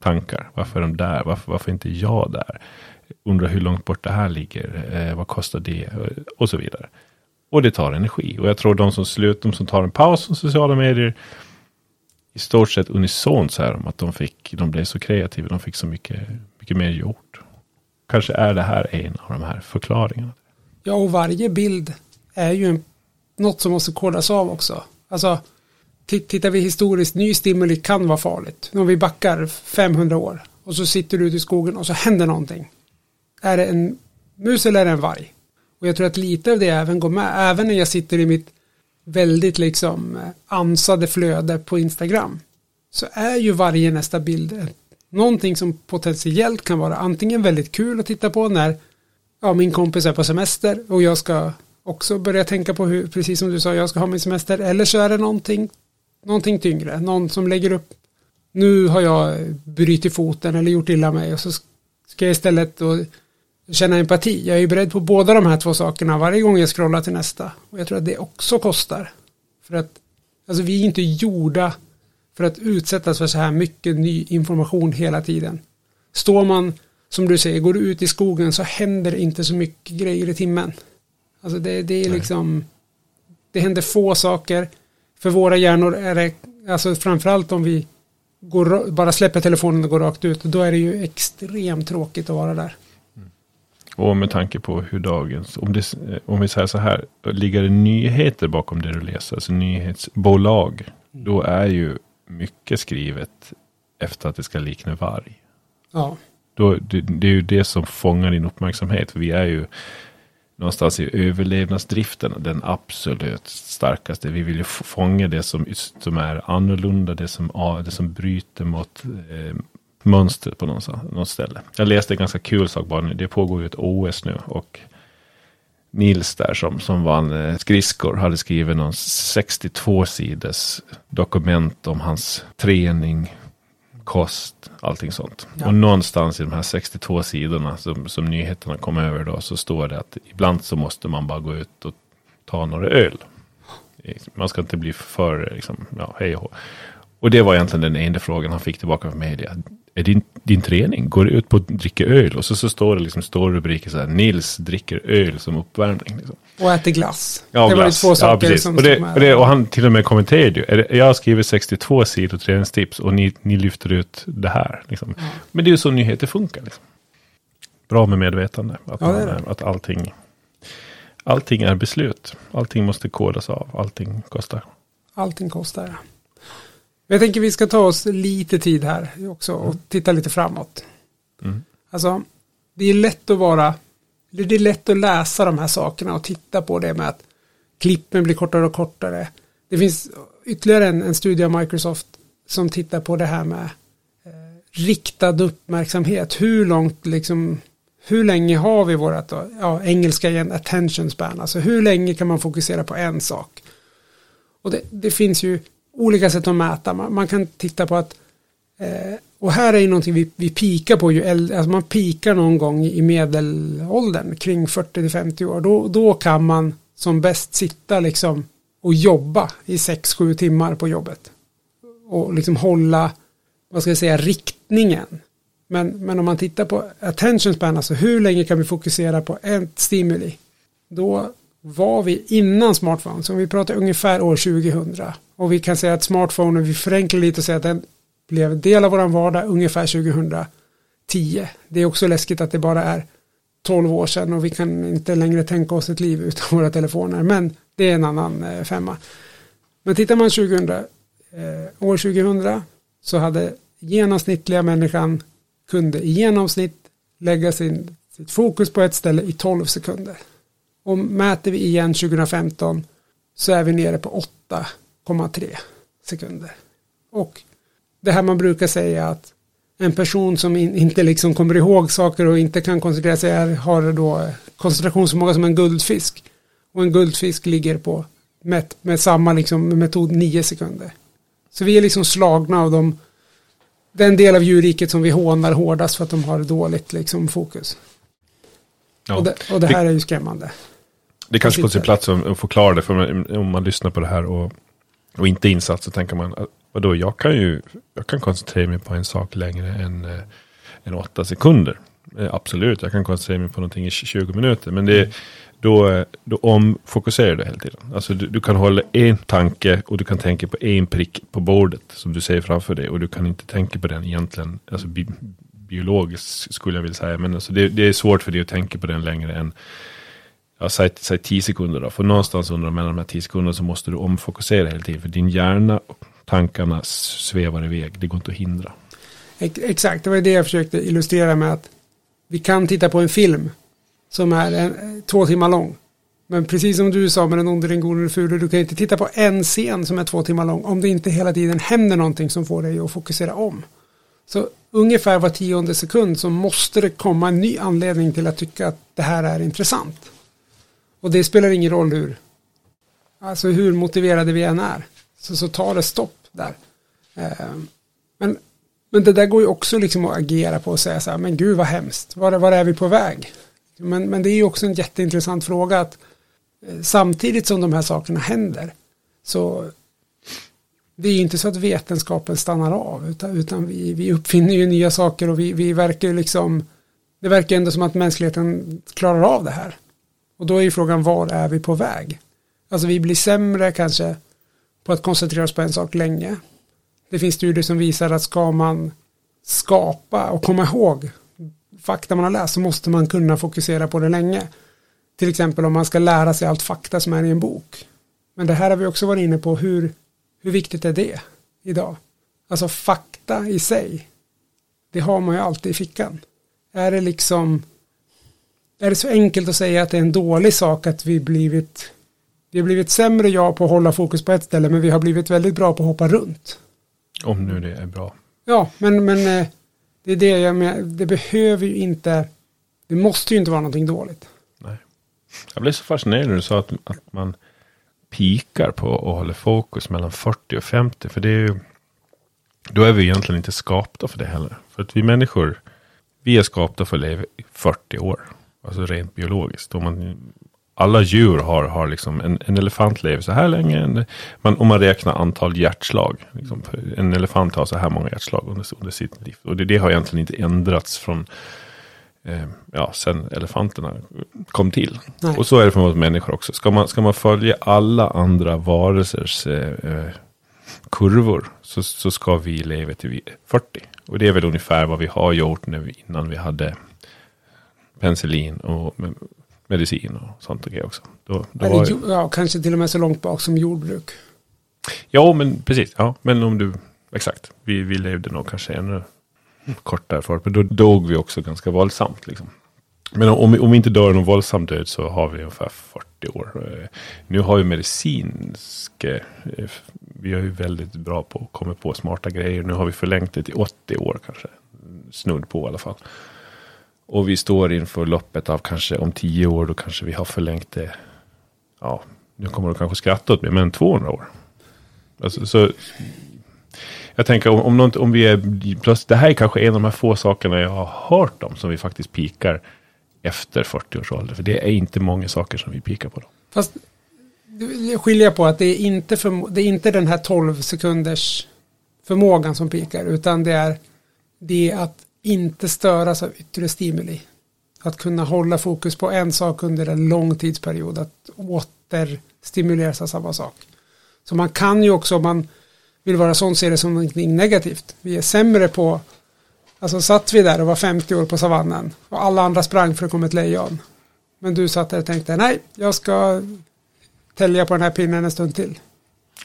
tankar. Varför är de där? Varför, varför är inte jag där? Undrar hur långt bort det här ligger. Eh, vad kostar det? Eh, och så vidare. Och det tar energi. Och jag tror de som slutar, de som tar en paus från sociala medier i stort sett unisont så här om att de fick, de blev så kreativa, de fick så mycket, mycket mer gjort. Kanske är det här en av de här förklaringarna. Ja, och varje bild är ju en, något som måste kodas av också. Alltså, tittar vi historiskt, ny stimuli kan vara farligt. Om vi backar 500 år och så sitter du ute i skogen och så händer någonting. Är det en mus eller är det en varg? Och jag tror att lite av det även går med, även när jag sitter i mitt väldigt liksom eh, ansade flöde på Instagram så är ju varje nästa bild någonting som potentiellt kan vara antingen väldigt kul att titta på när ja, min kompis är på semester och jag ska också börja tänka på hur, precis som du sa, jag ska ha min semester. Eller så är det någonting, någonting tyngre, någon som lägger upp, nu har jag brutit foten eller gjort illa mig och så ska jag istället då känna empati. Jag är ju beredd på båda de här två sakerna varje gång jag scrollar till nästa. Och jag tror att det också kostar. För att alltså vi är inte gjorda för att utsättas för så här mycket ny information hela tiden. Står man, som du säger, går du ut i skogen så händer inte så mycket grejer i timmen. Alltså det, det är liksom, det händer få saker. För våra hjärnor är det, alltså framförallt om vi går, bara släpper telefonen och går rakt ut, då är det ju extremt tråkigt att vara där. Och med tanke på hur dagens, om, det, om vi säger så här, ligger det nyheter bakom det du läser, alltså nyhetsbolag, då är ju mycket skrivet efter att det ska likna varg. Ja. Då, det, det är ju det som fångar din uppmärksamhet, för vi är ju någonstans i överlevnadsdriften den absolut starkaste. Vi vill ju fånga det som, som är annorlunda, det som, det som bryter mot eh, mönstret på något, ställe. Jag läste en ganska kul sak bara nu. Det pågår ju ett OS nu och Nils där som, som vann eh, skridskor hade skrivit någon 62 sidors dokument om hans träning, kost, allting sånt. Ja. Och någonstans i de här 62 sidorna som, som nyheterna kom över då så står det att ibland så måste man bara gå ut och ta några öl. Man ska inte bli för, liksom, ja, hej och Och det var egentligen den enda frågan han fick tillbaka från media är din, din träning? Går du ut på att dricka öl? Och så, så står det liksom stor rubriker så här, Nils dricker öl som uppvärmning. Liksom. Och äter glass. Ja, det glass. var två saker ja, som, och, det, och, det, och han till och med kommenterade ju, jag har skrivit 62 sidor träningstips och ni, ni lyfter ut det här. Liksom. Mm. Men det är ju så nyheter funkar. Liksom. Bra med medvetande, att, ja, man, att allting, allting är beslut. Allting måste kodas av, allting kostar. Allting kostar, jag tänker vi ska ta oss lite tid här också och mm. titta lite framåt. Mm. Alltså, det är lätt att vara, det är lätt att läsa de här sakerna och titta på det med att klippen blir kortare och kortare. Det finns ytterligare en, en studie av Microsoft som tittar på det här med eh, riktad uppmärksamhet. Hur långt liksom, hur länge har vi vårat, ja, engelska igen, attention span, alltså hur länge kan man fokusera på en sak? Och det, det finns ju olika sätt att mäta. Man, man kan titta på att eh, och här är ju någonting vi, vi pikar på ju äldre, alltså man pikar någon gång i medelåldern kring 40-50 år. Då, då kan man som bäst sitta liksom och jobba i 6-7 timmar på jobbet. Och liksom hålla, vad ska jag säga, riktningen. Men, men om man tittar på attention span, alltså hur länge kan vi fokusera på ett stimuli? Då var vi innan smartphone, så om vi pratar ungefär år 2000 och vi kan säga att smartphonen, vi förenklar lite och säger att den blev del av vår vardag ungefär 2010. Det är också läskigt att det bara är 12 år sedan och vi kan inte längre tänka oss ett liv utan våra telefoner. Men det är en annan eh, femma. Men tittar man 2000, eh, år 2000 så hade genomsnittliga människan kunde i genomsnitt lägga sin, sitt fokus på ett ställe i 12 sekunder. Och mäter vi igen 2015 så är vi nere på 8,3 sekunder. Och det här man brukar säga att en person som in, inte liksom kommer ihåg saker och inte kan koncentrera sig är, har då koncentrationsförmåga som en guldfisk. Och en guldfisk ligger på med, med samma liksom metod 9 sekunder. Så vi är liksom slagna av dem den del av djurriket som vi hånar hårdast för att de har dåligt liksom fokus. Ja, och, det, och det här är ju skrämmande. Det kanske på sin plats att förklara det, för om man lyssnar på det här och, och inte insatt så tänker man, ah, vadå, jag kan ju jag kan koncentrera mig på en sak längre än, äh, än åtta sekunder. Eh, absolut, jag kan koncentrera mig på någonting i 20 minuter, men det, då, eh, då omfokuserar du hela tiden. Alltså du, du, kan hålla en tanke och du kan tänka på en prick på bordet som du ser framför dig och du kan inte tänka på den egentligen, alltså bi, biologiskt skulle jag vilja säga, men alltså det, det är svårt för dig att tänka på den längre än ja, säg, säg 10 sekunder då. För någonstans under mellan de här 10 sekunderna så måste du omfokusera hela tiden. För din hjärna och tankarna svävar iväg. Det går inte att hindra. Exakt, det var det jag försökte illustrera med att vi kan titta på en film som är en, två timmar lång. Men precis som du sa med den onde, den gode, den fule, du kan inte titta på en scen som är två timmar lång om det inte hela tiden händer någonting som får dig att fokusera om. Så ungefär var tionde sekund så måste det komma en ny anledning till att tycka att det här är intressant. Och det spelar ingen roll hur, alltså hur motiverade vi än är. Så, så tar det stopp där. Eh, men, men det där går ju också liksom att agera på och säga så här, men gud vad hemskt, var, var är vi på väg? Men, men det är ju också en jätteintressant fråga att eh, samtidigt som de här sakerna händer så det är ju inte så att vetenskapen stannar av utan, utan vi, vi uppfinner ju nya saker och vi, vi verkar liksom det verkar ändå som att mänskligheten klarar av det här. Och då är ju frågan var är vi på väg? Alltså vi blir sämre kanske på att koncentrera oss på en sak länge. Det finns studier som visar att ska man skapa och komma ihåg fakta man har läst så måste man kunna fokusera på det länge. Till exempel om man ska lära sig allt fakta som är i en bok. Men det här har vi också varit inne på hur hur viktigt är det idag? Alltså fakta i sig. Det har man ju alltid i fickan. Är det liksom är det så enkelt att säga att det är en dålig sak att vi blivit vi har blivit sämre ja på att hålla fokus på ett ställe men vi har blivit väldigt bra på att hoppa runt. Om nu det är bra. Ja, men, men eh, det är det jag menar. Det behöver ju inte, det måste ju inte vara någonting dåligt. Nej. Jag blev så fascinerad när du sa att, att man pikar på och håller fokus mellan 40 och 50. För det är ju, då är vi egentligen inte skapta för det heller. För att vi människor, vi är skapta för att leva 40 år. Alltså rent biologiskt. Om man, alla djur har, har liksom, en, en elefant lever så här länge. En, man, om man räknar antal hjärtslag. Liksom, en elefant har så här många hjärtslag under, under sitt liv. Och det, det har egentligen inte ändrats från eh, ja, sen elefanterna kom till. Nej. Och så är det för oss människor också. Ska man, ska man följa alla andra varelsers eh, eh kurvor så, så ska vi leva till 40. Och det är väl ungefär vad vi har gjort när vi, innan vi hade penicillin och medicin och sånt och grejer också. Då, då det, var, ja, kanske till och med så långt bak som jordbruk. Ja, men precis. Ja, men om du, exakt. Vi, vi levde nog kanske ännu kort därför. Men då dog vi också ganska våldsamt. Liksom. Men om, om vi inte dör någon våldsam död så har vi ungefär 40 år. Eh, nu har ju medicinsk, eh, vi är ju väldigt bra på att komma på smarta grejer. Nu har vi förlängt det till 80 år kanske. Snudd på i alla fall. Och vi står inför loppet av kanske om tio år då kanske vi har förlängt det. Ja, nu kommer du kanske skratta åt mig, men 200 år. Alltså, så jag tänker om, om, något, om vi är, plötsligt, det här är kanske en av de här få sakerna jag har hört om som vi faktiskt pikar efter 40 års ålder. För det är inte många saker som vi pikar på. Då. Fast jag skiljer på att det är inte, för, det är inte den här 12 sekunders förmågan som pikar utan det är det att inte störas av yttre stimuli. Att kunna hålla fokus på en sak under en lång tidsperiod. Att återstimuleras av samma sak. Så man kan ju också om man vill vara sån ser det som någonting negativt. Vi är sämre på, alltså satt vi där och var 50 år på savannen och alla andra sprang för att komma ett lejon. Men du satt där och tänkte, nej, jag ska tälja på den här pinnen en stund till.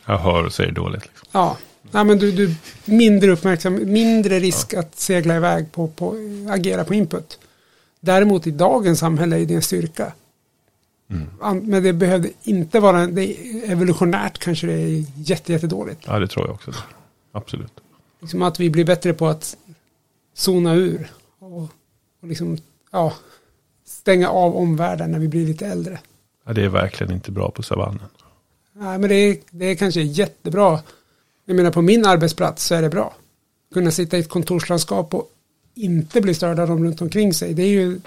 Jag hör och säger dåligt. Liksom. Ja, nej, men du, du mindre uppmärksam, mindre risk ja. att segla iväg på, på, agera på input. Däremot i dagens samhälle är det en styrka. Mm. Men det behövde inte vara, det är evolutionärt kanske det är jätte, jättedåligt. Ja, det tror jag också. Absolut. Liksom att vi blir bättre på att zona ur och, och liksom, ja, stänga av omvärlden när vi blir lite äldre. Ja, det är verkligen inte bra på savannen. Nej, men det är, det är kanske jättebra. Jag menar på min arbetsplats så är det bra. Kunna sitta i ett kontorslandskap och inte bli störd av dem runt omkring sig. Det är ju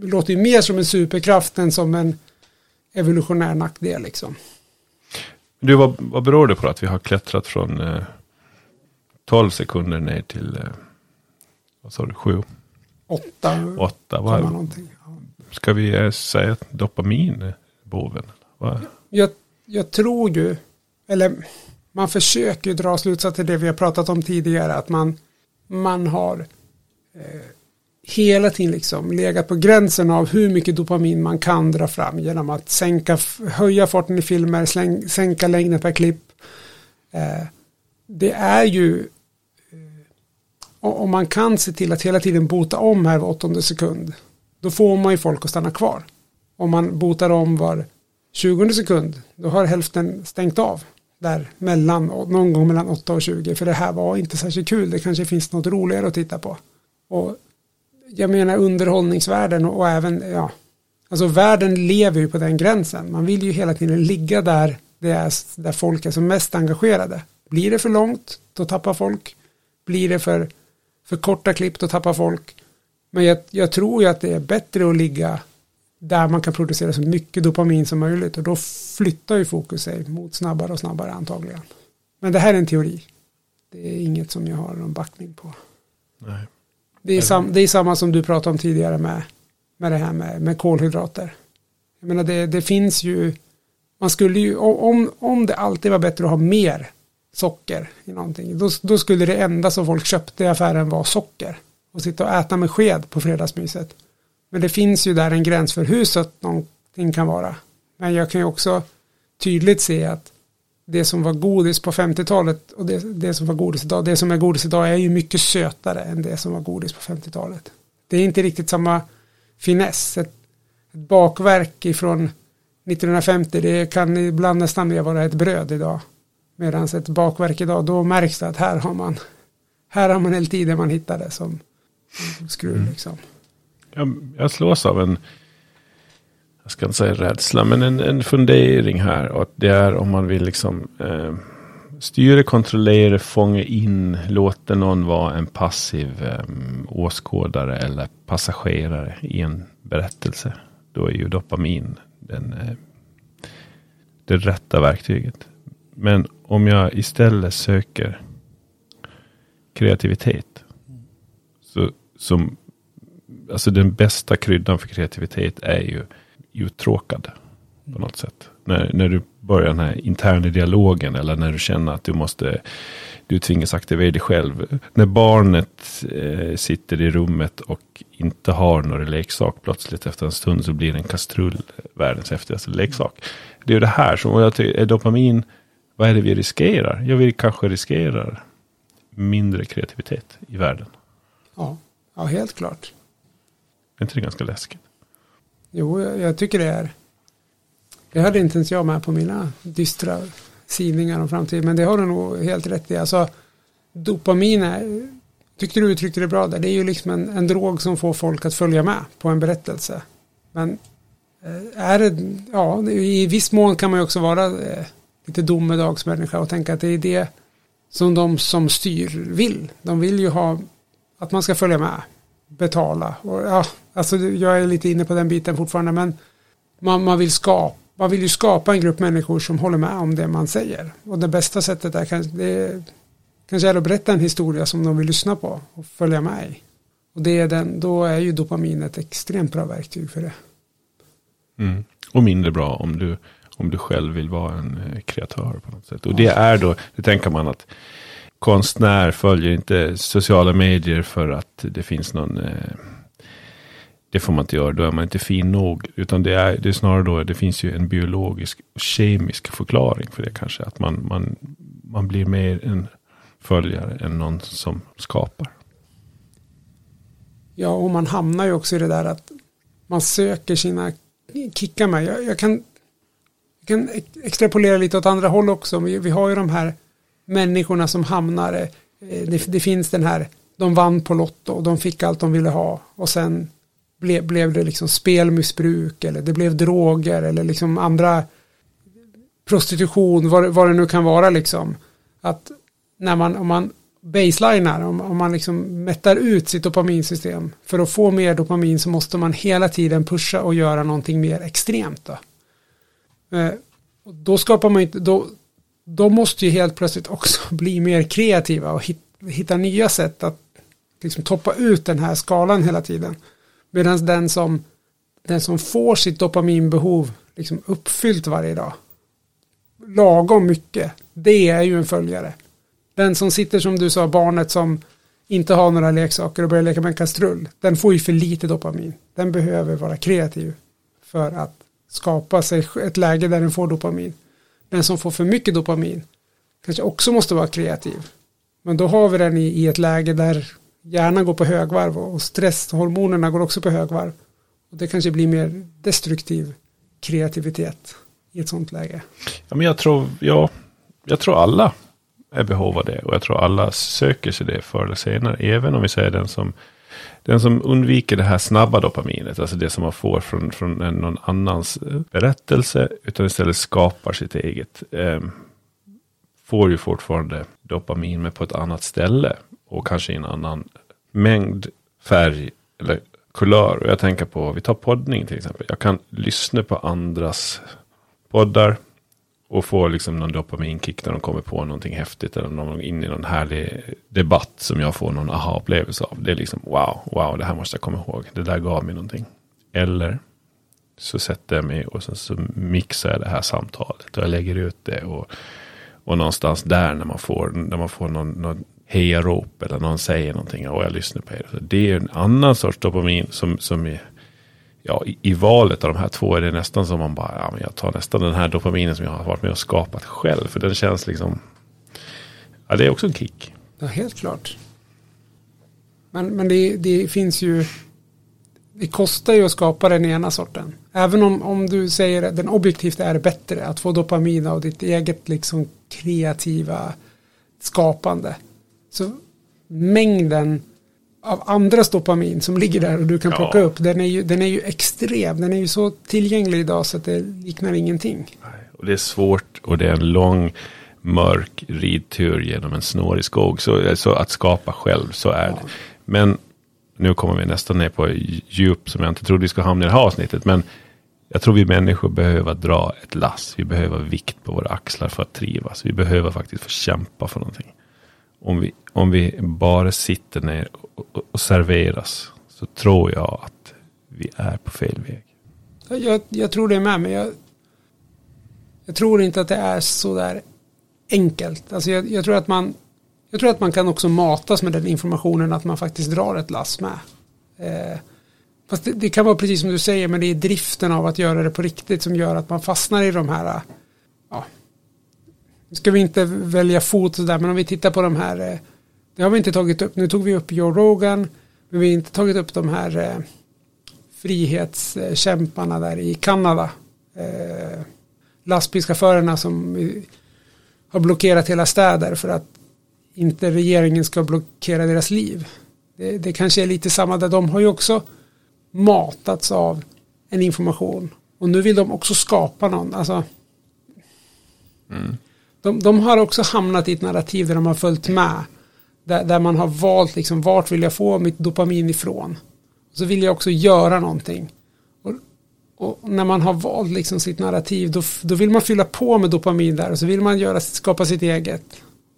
låter ju mer som en superkraft än som en evolutionär nackdel liksom. Du, vad, vad beror det på att vi har klättrat från eh, 12 sekunder ner till, eh, vad sa du, 7? 8. 8, vad, Ska vi eh, säga att dopamin är boven? Jag, jag tror ju, eller man försöker dra slutsatser till det vi har pratat om tidigare, att man, man har eh, hela tiden liksom legat på gränsen av hur mycket dopamin man kan dra fram genom att sänka, höja farten i filmer, släng, sänka längden per klipp. Eh, det är ju eh, om man kan se till att hela tiden bota om här var åttonde sekund då får man ju folk att stanna kvar. Om man botar om var 20 sekund då har hälften stängt av där mellan, någon gång mellan 8 och 20 för det här var inte särskilt kul, det kanske finns något roligare att titta på. Och jag menar underhållningsvärlden och, och även, ja, alltså världen lever ju på den gränsen, man vill ju hela tiden ligga där det är där folk är som mest engagerade. Blir det för långt, då tappar folk. Blir det för, för korta klipp, då tappar folk. Men jag, jag tror ju att det är bättre att ligga där man kan producera så mycket dopamin som möjligt och då flyttar ju fokus sig mot snabbare och snabbare antagligen. Men det här är en teori. Det är inget som jag har någon backning på. Nej. Det, är sam, det är samma som du pratade om tidigare med, med det här med, med kolhydrater. Jag menar det, det finns ju, man skulle ju, om, om det alltid var bättre att ha mer socker i någonting, då, då skulle det enda som folk köpte i affären vara socker. Och sitta och äta med sked på fredagsmyset. Men det finns ju där en gräns för hur sött någonting kan vara. Men jag kan ju också tydligt se att det som var godis på 50-talet och det, det, som var godis idag, det som är godis idag är ju mycket sötare än det som var godis på 50-talet. Det är inte riktigt samma finess. Ett, ett bakverk ifrån 1950, det kan ibland nästan mer vara ett bröd idag. Medan ett bakverk idag, då märks det att här har man, här har man hela tiden man hittade som skruv mm. liksom jag, jag slås av en, jag ska inte säga rädsla, men en, en fundering här. Och att det är om man vill liksom eh, styra, kontrollera, fånga in, låta någon vara en passiv eh, åskådare eller passagerare i en berättelse. Då är ju dopamin den, eh, det rätta verktyget. Men om jag istället söker kreativitet. Så, som alltså den bästa kryddan för kreativitet är ju uttråkad. På något sätt. När, när du börjar den här interna dialogen eller när du känner att du måste du tvingas aktivera dig själv. När barnet eh, sitter i rummet och inte har några leksak plötsligt efter en stund så blir en kastrull världens häftigaste leksak. Det är det här som, och jag tycker, är dopamin, vad är det vi riskerar? Jag vi kanske riskerar mindre kreativitet i världen. Ja, ja helt klart. Är inte det ganska läskigt? Jo, jag, jag tycker det är. Det hade inte ens jag med på mina dystra sidningar om framtiden. Men det har du nog helt rätt i. Alltså, dopamin är, tyckte du uttryckte det bra där, det är ju liksom en, en drog som får folk att följa med på en berättelse. Men eh, är det, ja, i viss mån kan man ju också vara eh, lite domedagsmänniska och tänka att det är det som de som styr vill. De vill ju ha att man ska följa med betala. Och ja, alltså jag är lite inne på den biten fortfarande men man, man, vill skapa, man vill ju skapa en grupp människor som håller med om det man säger. Och det bästa sättet är kanske, det kanske är att berätta en historia som de vill lyssna på och följa med i. Och det är den, då är ju dopamin ett extremt bra verktyg för det. Mm. Och mindre bra om du, om du själv vill vara en eh, kreatör på något sätt. Och det är då, det tänker man att konstnär följer inte sociala medier för att det finns någon eh, det får man inte göra, då är man inte fin nog. Utan det är, det är snarare då, det finns ju en biologisk och kemisk förklaring för det kanske. Att man, man, man blir mer en följare än någon som skapar. Ja, och man hamnar ju också i det där att man söker sina kickar med. Jag, jag, kan, jag kan extrapolera lite åt andra håll också. Vi, vi har ju de här människorna som hamnade eh, det, det, finns den här, de vann på Lotto och de fick allt de ville ha och sen ble, blev det liksom spelmissbruk eller det blev droger eller liksom andra prostitution, vad, vad det nu kan vara liksom. Att när man, om man baselinar, om, om man liksom mättar ut sitt dopaminsystem för att få mer dopamin så måste man hela tiden pusha och göra någonting mer extremt. Då, eh, då skapar man inte, då, de måste ju helt plötsligt också bli mer kreativa och hitta nya sätt att liksom toppa ut den här skalan hela tiden. Medan den som, den som får sitt dopaminbehov liksom uppfyllt varje dag, lagom mycket, det är ju en följare. Den som sitter som du sa, barnet som inte har några leksaker och börjar leka med en kastrull, den får ju för lite dopamin. Den behöver vara kreativ för att skapa sig ett läge där den får dopamin. Den som får för mycket dopamin kanske också måste vara kreativ. Men då har vi den i, i ett läge där hjärnan går på högvarv och stresshormonerna går också på högvarv. Och det kanske blir mer destruktiv kreativitet i ett sånt läge. Ja, men jag tror, ja, jag tror alla är behov av det. Och jag tror alla söker sig det förr eller senare. Även om vi säger den som, den som undviker det här snabba dopaminet. Alltså det som man får från, från någon annans eh, berättelse. Utan istället skapar sitt eget. Eh, får ju fortfarande dopamin men på ett annat ställe. Och kanske i en annan mängd, färg eller kulör. Och jag tänker på, vi tar poddning till exempel. Jag kan lyssna på andras poddar. Och får liksom någon dopaminkick när de kommer på någonting häftigt. Eller någon in i någon härlig debatt som jag får någon aha-upplevelse av. Det är liksom wow, wow, det här måste jag komma ihåg. Det där gav mig någonting. Eller så sätter jag mig och sen så mixar jag det här samtalet. Och jag lägger ut det. Och, och någonstans där när man får, när man får någon, någon hejarop eller någon säger någonting och jag lyssnar på er. Så det är en annan sorts dopamin som, som är, ja, i, i, valet av de här två är det nästan som man bara, ja, men jag tar nästan den här dopaminen som jag har varit med och skapat själv. För den känns liksom, ja det är också en kick. Ja, helt klart. Men, men det, det finns ju, det kostar ju att skapa den ena sorten. Även om, om du säger att den objektivt är bättre, att få dopamin av ditt eget liksom kreativa skapande så mängden av andra dopamin som ligger där och du kan plocka ja. upp, den är, ju, den är ju extrem. Den är ju så tillgänglig idag så att det liknar ingenting. Och det är svårt och det är en lång mörk ridtur genom en snårig skog. Så, så att skapa själv, så är ja. det. Men nu kommer vi nästan ner på djup som jag inte trodde vi skulle hamna i det här avsnittet. Men jag tror vi människor behöver dra ett lass. Vi behöver vikt på våra axlar för att trivas. Vi behöver faktiskt få kämpa för någonting om vi, om vi bara sitter ner och, och, serveras så tror jag att vi är på fel väg. Jag, jag tror det med, men jag, jag tror inte att det är så där enkelt. Alltså jag, jag, tror att man, jag tror att man kan också matas med den informationen att man faktiskt drar ett lass med. Eh, fast det, det, kan vara precis som du säger, men det är driften av att göra det på riktigt som gör att man fastnar i de här ja, nu ska vi inte välja fot sådär, men om vi tittar på de här, eh, det har vi inte tagit upp, nu tog vi upp Joe Rogan, men vi har inte tagit upp de här eh, frihetskämparna där i Kanada. Eh, lastbilschaufförerna som har blockerat hela städer för att inte regeringen ska blockera deras liv. Det, det kanske är lite samma där, de har ju också matats av en information. Och nu vill de också skapa någon, alltså mm de, de har också hamnat i ett narrativ där de har följt med. Där, där man har valt liksom vart vill jag få mitt dopamin ifrån. Och så vill jag också göra någonting. Och, och när man har valt liksom sitt narrativ då, då vill man fylla på med dopamin där och så vill man göra, skapa sitt eget.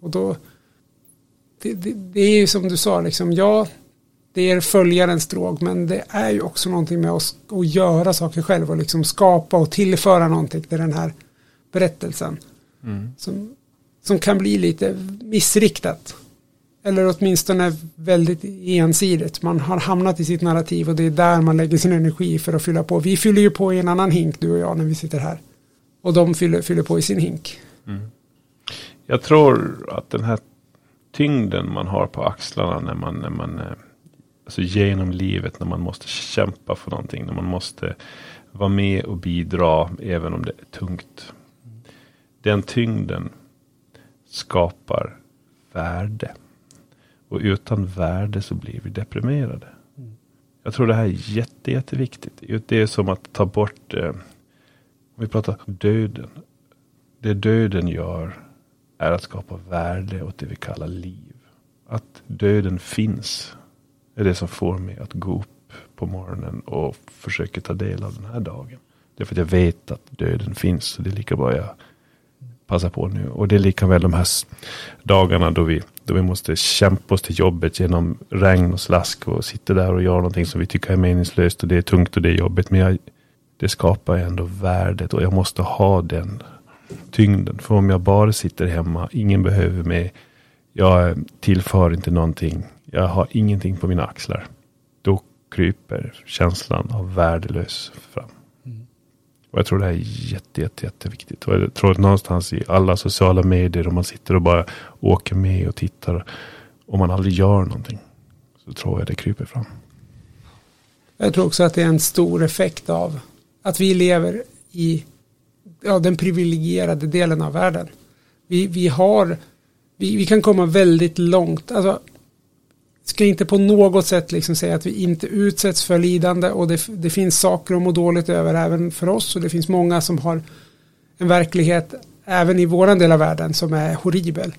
Och då det, det, det är ju som du sa, liksom, ja, det är följarens drog, men det är ju också någonting med att, att göra saker själv och liksom skapa och tillföra någonting till den här berättelsen. Mm. Som, som kan bli lite missriktat. Eller åtminstone väldigt ensidigt. Man har hamnat i sitt narrativ och det är där man lägger sin energi för att fylla på. Vi fyller ju på i en annan hink, du och jag, när vi sitter här. Och de fyller, fyller på i sin hink. Mm. Jag tror att den här tyngden man har på axlarna när man, när man eh, alltså genom livet, när man måste kämpa för någonting, när man måste vara med och bidra, även om det är tungt den tyngden skapar värde. Och utan värde så blir vi deprimerade. Mm. Jag tror det här är jätte, jätteviktigt. Det är som att ta bort, eh, om vi pratar döden. Det döden gör är att skapa värde åt det vi kallar liv. Att döden finns är det som får mig att gå upp på morgonen och försöka ta del av den här dagen. Det är för att jag vet att döden finns. Så det är lika bra jag passa på nu. Och det är lika väl de här dagarna då vi, då vi måste kämpa oss till jobbet genom regn och slask och sitta där och göra någonting som vi tycker är meningslöst och det är tungt och det är jobbigt. Men jag, det skapar ändå värdet och jag måste ha den tyngden. För om jag bara sitter hemma, ingen behöver mig, jag tillför inte någonting, jag har ingenting på mina axlar. Då kryper känslan av värdelös fram. Och jag tror det här är jätte, jätte, jätteviktigt. Och jag tror att någonstans i alla sociala medier om man sitter och bara åker med och tittar. Om man aldrig gör någonting. Så tror jag det kryper fram. Jag tror också att det är en stor effekt av att vi lever i ja, den privilegierade delen av världen. Vi, vi har, vi, vi kan komma väldigt långt. Alltså, ska inte på något sätt liksom säga att vi inte utsätts för lidande och det, det finns saker att må dåligt över även för oss och det finns många som har en verklighet även i våran del av världen som är horribel.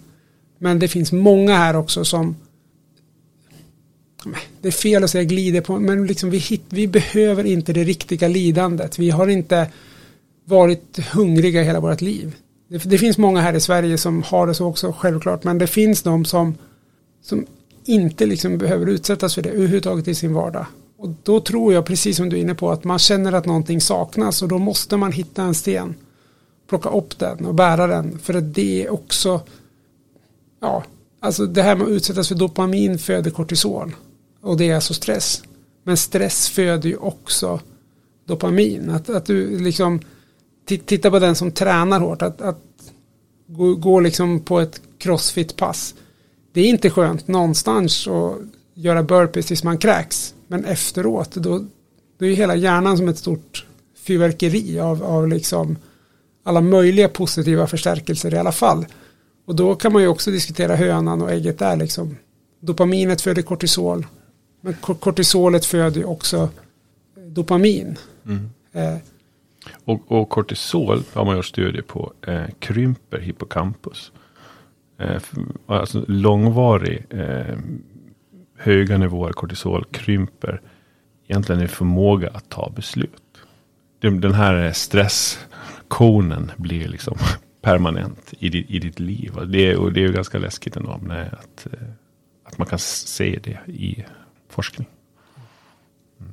Men det finns många här också som det är fel att säga glider på, men liksom vi, hit, vi behöver inte det riktiga lidandet. Vi har inte varit hungriga hela vårt liv. Det, det, finns många här i Sverige som har det så också, självklart, men det finns de som, som inte liksom behöver utsättas för det överhuvudtaget i sin vardag. Och då tror jag, precis som du är inne på, att man känner att någonting saknas och då måste man hitta en sten, plocka upp den och bära den, för att det är också, ja, alltså det här med att utsättas för dopamin föder kortisol. Och det är alltså stress. Men stress föder ju också dopamin. Att, att du liksom titta på den som tränar hårt. Att, att gå, gå liksom på ett crossfit-pass. Det är inte skönt någonstans att göra burpees tills man kräks. Men efteråt då, då är hela hjärnan som ett stort fyrverkeri av, av liksom alla möjliga positiva förstärkelser i alla fall. Och då kan man ju också diskutera hönan och ägget där liksom. Dopaminet föder kortisol. Men kortisolet föder också dopamin. Mm. Eh. Och, och, kortisol har man gjort studier på eh, krymper hippocampus. Eh, alltså långvarig eh, höga nivåer kortisol krymper egentligen i förmåga att ta beslut. Den här stresskonen blir liksom permanent i ditt, i ditt liv. Och det, och det är ju ganska läskigt ändå att, eh, att man kan se det i forskning. Mm.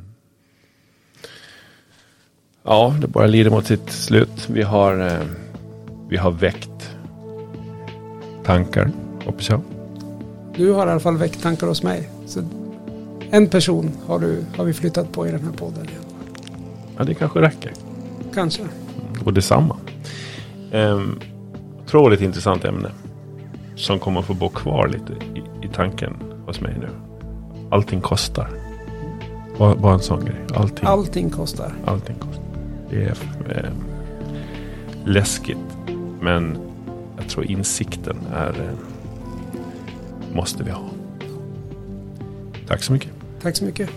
Ja, det bara lider mot sitt slut. Vi har, eh, vi har väckt tankar, hoppas jag. Du har i alla fall väckt tankar hos mig. Så en person har, du, har vi flyttat på i den här podden. Ja, det kanske räcker. Kanske. Och detsamma. Um, otroligt intressant ämne. Som kommer att få bo kvar lite i, i tanken hos mig nu. Allting kostar. Bara en sån grej. Allting, allting kostar. Allting kostar. Det är eh, läskigt. Men jag tror insikten är eh, måste vi ha. Tack så mycket. Tack så mycket.